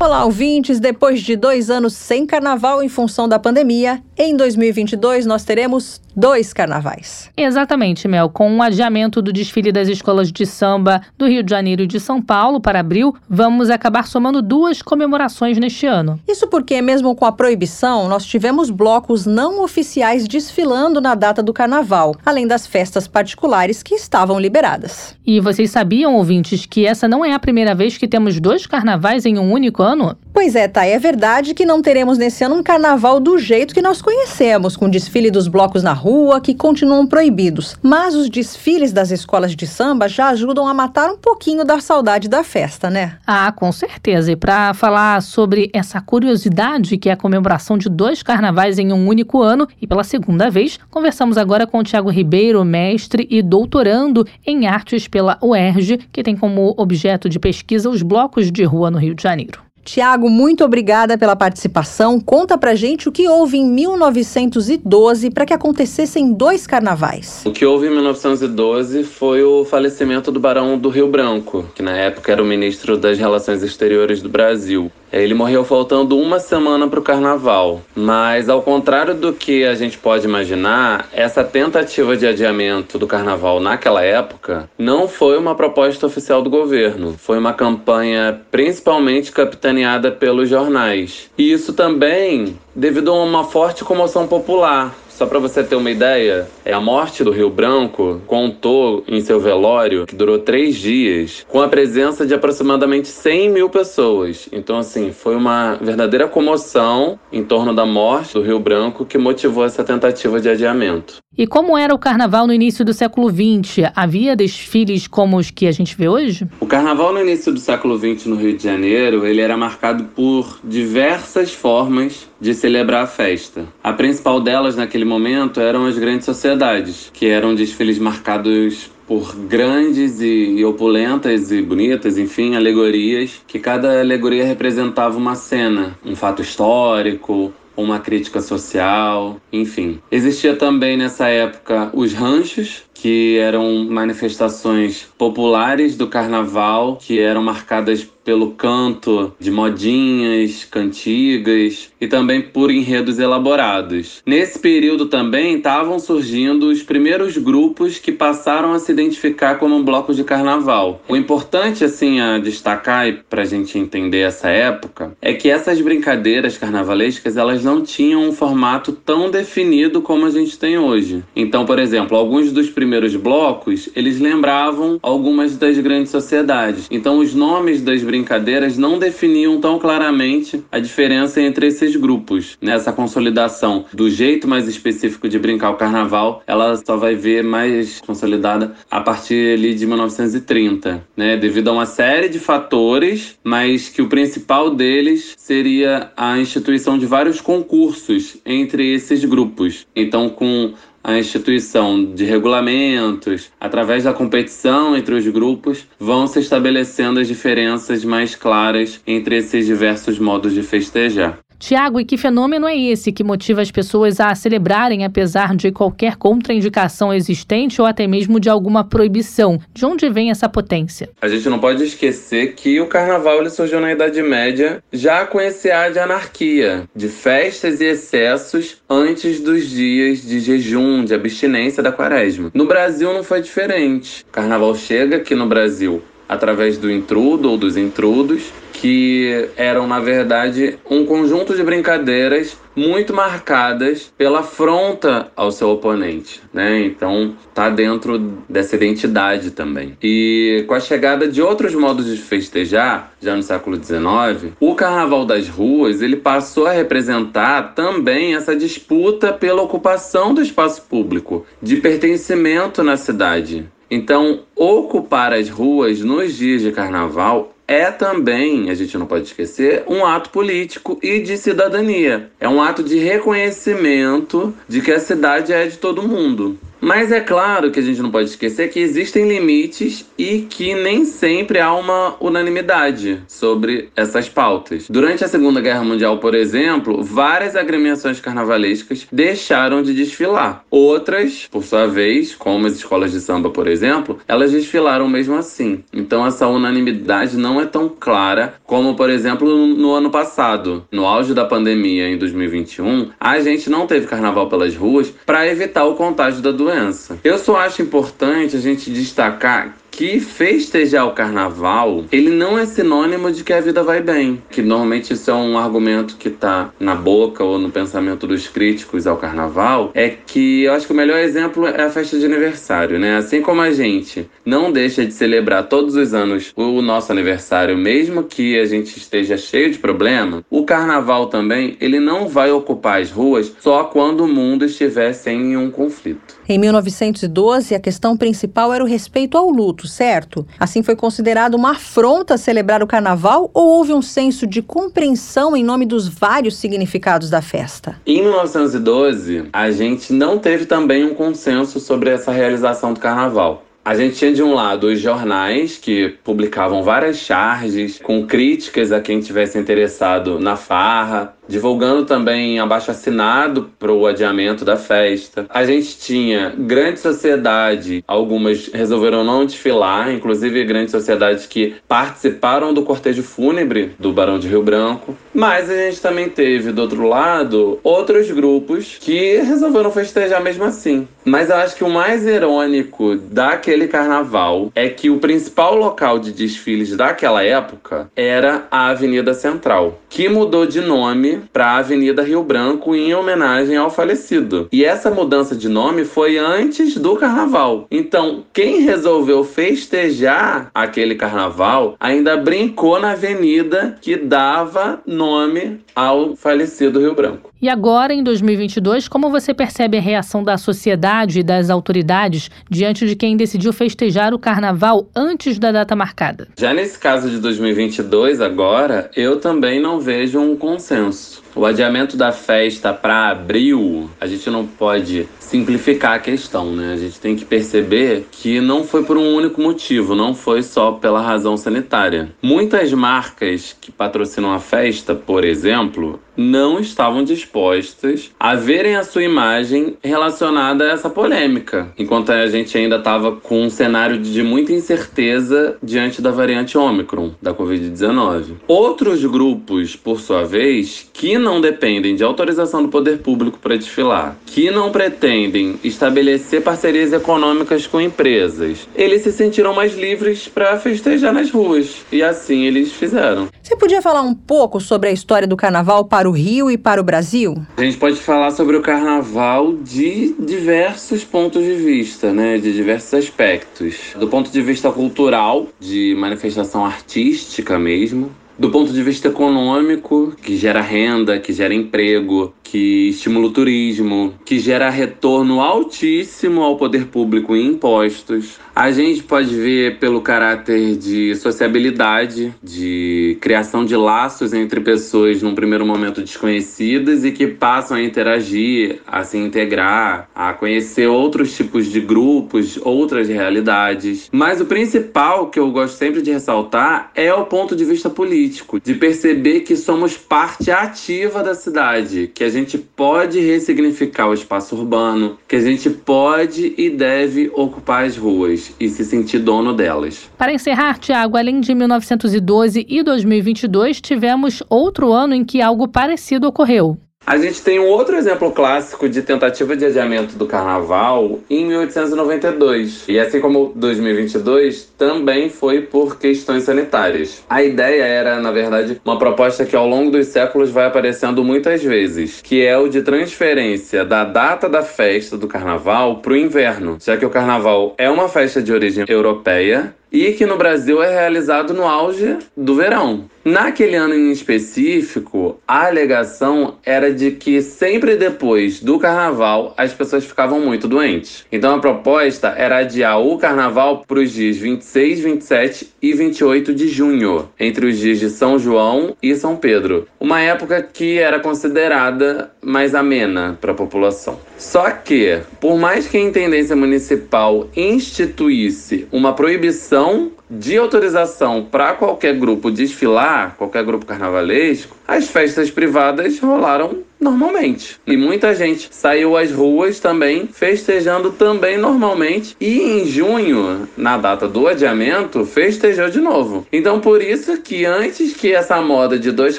Olá, ouvintes! Depois de dois anos sem carnaval em função da pandemia, em 2022 nós teremos dois carnavais. Exatamente, Mel. Com o um adiamento do desfile das escolas de samba do Rio de Janeiro e de São Paulo para abril, vamos acabar somando duas comemorações neste ano. Isso porque, mesmo com a proibição, nós tivemos blocos não oficiais desfilando na data do carnaval, além das festas particulares que estavam liberadas. E vocês sabiam, ouvintes, que essa não é a primeira vez que temos dois carnavais em um único ano? Pois é, tá. É verdade que não teremos nesse ano um carnaval do jeito que nós conhecemos, com desfile dos blocos na rua, que continuam proibidos. Mas os desfiles das escolas de samba já ajudam a matar um pouquinho da saudade da festa, né? Ah, com certeza. E para falar sobre essa curiosidade que é a comemoração de dois carnavais em um único ano e pela segunda vez, conversamos agora com o Tiago Ribeiro, mestre e doutorando em artes pela UERJ, que tem como objeto de pesquisa os blocos de rua no Rio de Janeiro. Tiago, muito obrigada pela participação. Conta pra gente o que houve em 1912 para que acontecessem dois carnavais. O que houve em 1912 foi o falecimento do Barão do Rio Branco, que na época era o ministro das Relações Exteriores do Brasil. Ele morreu faltando uma semana para o carnaval. Mas, ao contrário do que a gente pode imaginar, essa tentativa de adiamento do carnaval naquela época não foi uma proposta oficial do governo. Foi uma campanha principalmente capitaneada pelos jornais. E isso também devido a uma forte comoção popular. Só para você ter uma ideia, é a morte do Rio Branco contou em seu velório, que durou três dias, com a presença de aproximadamente 100 mil pessoas. Então, assim, foi uma verdadeira comoção em torno da morte do Rio Branco que motivou essa tentativa de adiamento. E como era o carnaval no início do século XX? Havia desfiles como os que a gente vê hoje? O carnaval no início do século XX no Rio de Janeiro, ele era marcado por diversas formas de celebrar a festa. A principal delas naquele momento eram as grandes sociedades, que eram desfiles marcados por grandes e, opulentas e bonitas, enfim, alegorias, que cada alegoria representava uma cena, um fato histórico, uma crítica social, enfim. Existia também nessa época os ranchos, que eram manifestações populares do carnaval, que eram marcadas pelo canto de modinhas, cantigas e também por enredos elaborados. Nesse período também estavam surgindo os primeiros grupos que passaram a se identificar como um bloco de carnaval. O importante assim a destacar para a gente entender essa época é que essas brincadeiras carnavalescas elas não tinham um formato tão definido como a gente tem hoje. Então, por exemplo, alguns dos primeiros blocos eles lembravam algumas das grandes sociedades. Então, os nomes das brincadeiras não definiam tão claramente a diferença entre esses grupos. Nessa consolidação do jeito mais específico de brincar o carnaval, ela só vai ver mais consolidada a partir ali de 1930, né? Devido a uma série de fatores, mas que o principal deles seria a instituição de vários concursos entre esses grupos. Então, com a instituição de regulamentos, através da competição entre os grupos, vão se estabelecendo as diferenças mais claras entre esses diversos modos de festejar. Tiago, e que fenômeno é esse que motiva as pessoas a celebrarem apesar de qualquer contraindicação existente ou até mesmo de alguma proibição? De onde vem essa potência? A gente não pode esquecer que o carnaval ele surgiu na Idade Média já com esse ar de anarquia, de festas e excessos antes dos dias de jejum, de abstinência da quaresma. No Brasil não foi diferente. O carnaval chega aqui no Brasil através do intrudo ou dos intrudos, que eram, na verdade, um conjunto de brincadeiras muito marcadas pela afronta ao seu oponente, né? Então, tá dentro dessa identidade também. E com a chegada de outros modos de festejar, já no século XIX, o Carnaval das Ruas, ele passou a representar também essa disputa pela ocupação do espaço público, de pertencimento na cidade. Então, ocupar as ruas nos dias de carnaval é também, a gente não pode esquecer, um ato político e de cidadania. É um ato de reconhecimento de que a cidade é de todo mundo. Mas é claro que a gente não pode esquecer que existem limites e que nem sempre há uma unanimidade sobre essas pautas. Durante a Segunda Guerra Mundial, por exemplo, várias agremiações carnavalescas deixaram de desfilar. Outras, por sua vez, como as escolas de samba, por exemplo, elas desfilaram mesmo assim. Então essa unanimidade não é tão clara como, por exemplo, no ano passado, no auge da pandemia em 2021, a gente não teve carnaval pelas ruas para evitar o contágio da doença doença. Eu só acho importante a gente destacar que festejar o carnaval, ele não é sinônimo de que a vida vai bem. Que normalmente isso é um argumento que tá na boca ou no pensamento dos críticos ao carnaval. É que eu acho que o melhor exemplo é a festa de aniversário, né? Assim como a gente não deixa de celebrar todos os anos o nosso aniversário, mesmo que a gente esteja cheio de problema, o carnaval também, ele não vai ocupar as ruas só quando o mundo estiver sem um conflito. Em 1912, a questão principal era o respeito ao luto, certo? Assim foi considerado uma afronta celebrar o carnaval ou houve um senso de compreensão em nome dos vários significados da festa? Em 1912, a gente não teve também um consenso sobre essa realização do carnaval. A gente tinha de um lado os jornais que publicavam várias charges com críticas a quem tivesse interessado na farra, divulgando também abaixo assinado para o adiamento da festa. A gente tinha grande sociedade, algumas resolveram não desfilar, inclusive grandes sociedades que participaram do cortejo fúnebre do Barão de Rio Branco. Mas a gente também teve, do outro lado, outros grupos que resolveram festejar mesmo assim. Mas eu acho que o mais irônico daquele carnaval é que o principal local de desfiles daquela época era a Avenida Central, que mudou de nome para a Avenida Rio Branco em homenagem ao falecido. E essa mudança de nome foi antes do carnaval. Então, quem resolveu festejar aquele carnaval ainda brincou na avenida que dava nome ao falecido Rio Branco. E agora, em 2022, como você percebe a reação da sociedade e das autoridades diante de quem decidiu festejar o carnaval antes da data marcada? Já nesse caso de 2022, agora, eu também não vejo um consenso. O adiamento da festa para abril, a gente não pode simplificar a questão, né? A gente tem que perceber que não foi por um único motivo, não foi só pela razão sanitária. Muitas marcas que patrocinam a festa, por exemplo, não estavam dispostas a verem a sua imagem relacionada a essa polêmica, enquanto a gente ainda estava com um cenário de muita incerteza diante da variante Ômicron da Covid-19. Outros grupos, por sua vez, que não dependem de autorização do poder público para desfilar, que não pretendem estabelecer parcerias econômicas com empresas, eles se sentiram mais livres para festejar nas ruas. E assim eles fizeram. Você podia falar um pouco sobre a história do carnaval para o Rio e para o Brasil? A gente pode falar sobre o carnaval de diversos pontos de vista, né? De diversos aspectos. Do ponto de vista cultural, de manifestação artística mesmo, do ponto de vista econômico, que gera renda, que gera emprego, que estimula o turismo, que gera retorno altíssimo ao poder público em impostos. A gente pode ver pelo caráter de sociabilidade, de criação de laços entre pessoas num primeiro momento desconhecidas e que passam a interagir, a se integrar, a conhecer outros tipos de grupos, outras realidades. Mas o principal que eu gosto sempre de ressaltar é o ponto de vista político, de perceber que somos parte ativa da cidade, que a gente pode ressignificar o espaço urbano, que a gente pode e deve ocupar as ruas e se sentir dono delas. Para encerrar, Tiago, além de 1912 e 2022, tivemos outro ano em que algo parecido ocorreu. A gente tem um outro exemplo clássico de tentativa de adiamento do carnaval em 1892. E assim como 2022, também foi por questões sanitárias. A ideia era, na verdade, uma proposta que ao longo dos séculos vai aparecendo muitas vezes, que é o de transferência da data da festa do carnaval para o inverno, já que o carnaval é uma festa de origem europeia e que no Brasil é realizado no auge do verão. Naquele ano em específico, a alegação era de que sempre depois do carnaval as pessoas ficavam muito doentes. Então a proposta era adiar o carnaval para os dias 26, 27 e 28 de junho, entre os dias de São João e São Pedro, uma época que era considerada mais amena para a população. Só que, por mais que a intendência municipal instituísse uma proibição de autorização para qualquer grupo desfilar, qualquer grupo carnavalesco, as festas privadas rolaram normalmente. E muita gente saiu às ruas também, festejando também normalmente. E em junho, na data do adiamento, festejou de novo. Então por isso que antes que essa moda de dois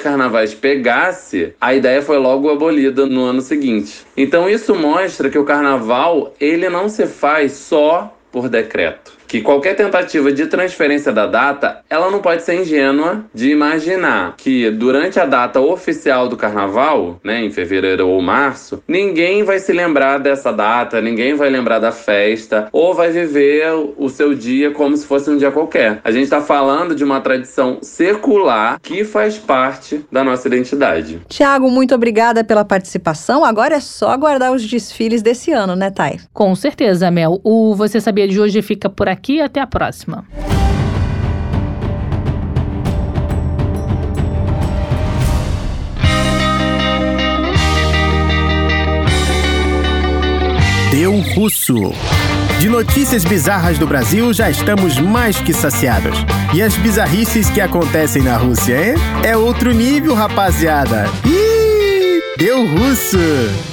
carnavais pegasse, a ideia foi logo abolida no ano seguinte. Então isso mostra que o carnaval, ele não se faz só por decreto que qualquer tentativa de transferência da data, ela não pode ser ingênua de imaginar que durante a data oficial do carnaval, né, em fevereiro ou março, ninguém vai se lembrar dessa data, ninguém vai lembrar da festa ou vai viver o seu dia como se fosse um dia qualquer. A gente está falando de uma tradição secular que faz parte da nossa identidade. Tiago, muito obrigada pela participação. Agora é só aguardar os desfiles desse ano, né, Thay? Com certeza, Mel. O Você Sabia de hoje fica por aqui aqui e até a próxima. Deu Russo. De notícias bizarras do Brasil já estamos mais que saciados. E as bizarrices que acontecem na Rússia, hein? É outro nível, rapaziada. Ih, deu russo!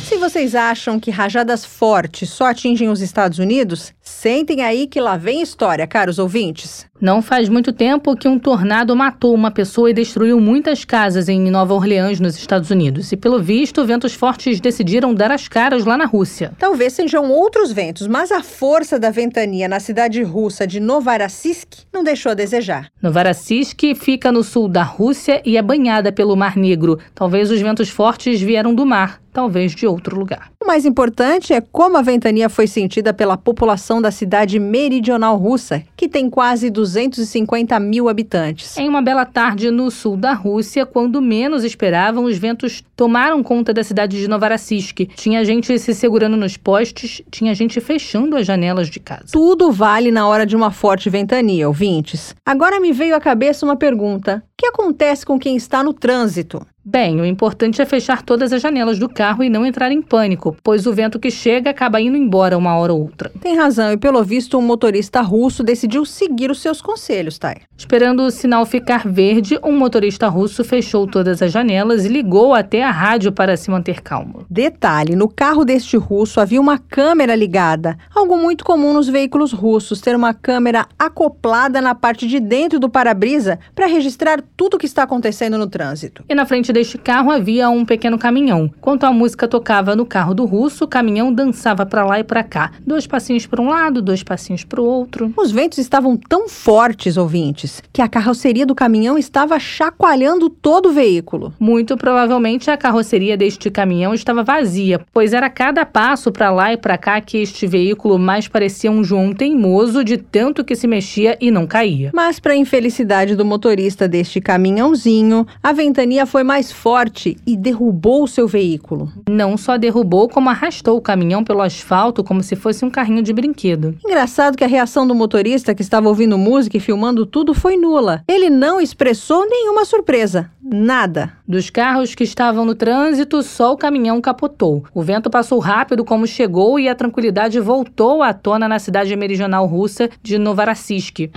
Se vocês acham que rajadas fortes só atingem os Estados Unidos, sentem aí que lá vem história, caros ouvintes. Não faz muito tempo que um tornado matou uma pessoa e destruiu muitas casas em Nova Orleans, nos Estados Unidos. E pelo visto, ventos fortes decidiram dar as caras lá na Rússia. Talvez sejam outros ventos, mas a força da ventania na cidade russa de Novorossiysk não deixou a desejar. Novorossiysk fica no sul da Rússia e é banhada pelo Mar Negro. Talvez os ventos fortes vieram do mar talvez de outro lugar. O mais importante é como a ventania foi sentida pela população da cidade meridional russa, que tem quase 250 mil habitantes. Em uma bela tarde no sul da Rússia, quando menos esperavam, os ventos tomaram conta da cidade de Novorossiysk. Tinha gente se segurando nos postes, tinha gente fechando as janelas de casa. Tudo vale na hora de uma forte ventania, ouvintes. Agora me veio à cabeça uma pergunta. O que acontece com quem está no trânsito? Bem, o importante é fechar todas as janelas do carro e não entrar em pânico, pois o vento que chega acaba indo embora uma hora ou outra. Tem razão, e pelo visto, um motorista russo decidiu seguir os seus conselhos, Thay. Esperando o sinal ficar verde, um motorista russo fechou todas as janelas e ligou até a rádio para se manter calmo. Detalhe: no carro deste russo havia uma câmera ligada, algo muito comum nos veículos russos, ter uma câmera acoplada na parte de dentro do para-brisa para registrar tudo o que está acontecendo no trânsito. E na frente deste carro havia um pequeno caminhão. Quando a música tocava no carro do russo, o caminhão dançava para lá e para cá. Dois passinhos para um lado, dois passinhos para o outro. Os ventos estavam tão fortes, ouvintes, que a carroceria do caminhão estava chacoalhando todo o veículo. Muito provavelmente a carroceria deste caminhão estava vazia, pois era cada passo para lá e para cá que este veículo mais parecia um João teimoso de tanto que se mexia e não caía. Mas, para infelicidade do motorista deste caminhãozinho, a ventania foi mais mais forte e derrubou o seu veículo. Não só derrubou, como arrastou o caminhão pelo asfalto como se fosse um carrinho de brinquedo. Engraçado que a reação do motorista que estava ouvindo música e filmando tudo foi nula. Ele não expressou nenhuma surpresa. Nada. Dos carros que estavam no trânsito, só o caminhão capotou. O vento passou rápido como chegou e a tranquilidade voltou à tona na cidade meridional russa de Novorossiysk.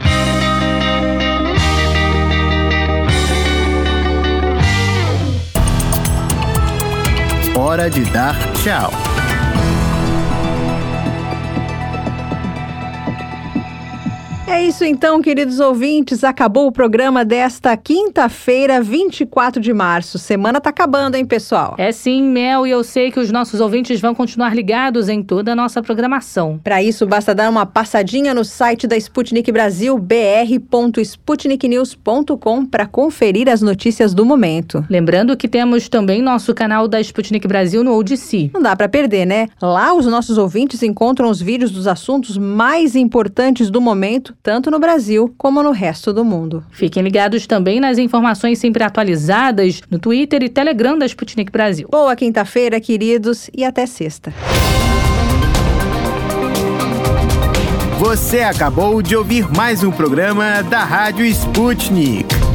Hora de dar tchau. É isso então, queridos ouvintes. Acabou o programa desta quinta-feira, 24 de março. Semana tá acabando, hein, pessoal? É sim, Mel, e eu sei que os nossos ouvintes vão continuar ligados em toda a nossa programação. Para isso, basta dar uma passadinha no site da Sputnik Brasil, br.sputniknews.com, para conferir as notícias do momento. Lembrando que temos também nosso canal da Sputnik Brasil no ODC. Não dá para perder, né? Lá os nossos ouvintes encontram os vídeos dos assuntos mais importantes do momento tanto no Brasil como no resto do mundo. Fiquem ligados também nas informações sempre atualizadas no Twitter e Telegram da Sputnik Brasil. Boa quinta-feira, queridos, e até sexta. Você acabou de ouvir mais um programa da Rádio Sputnik.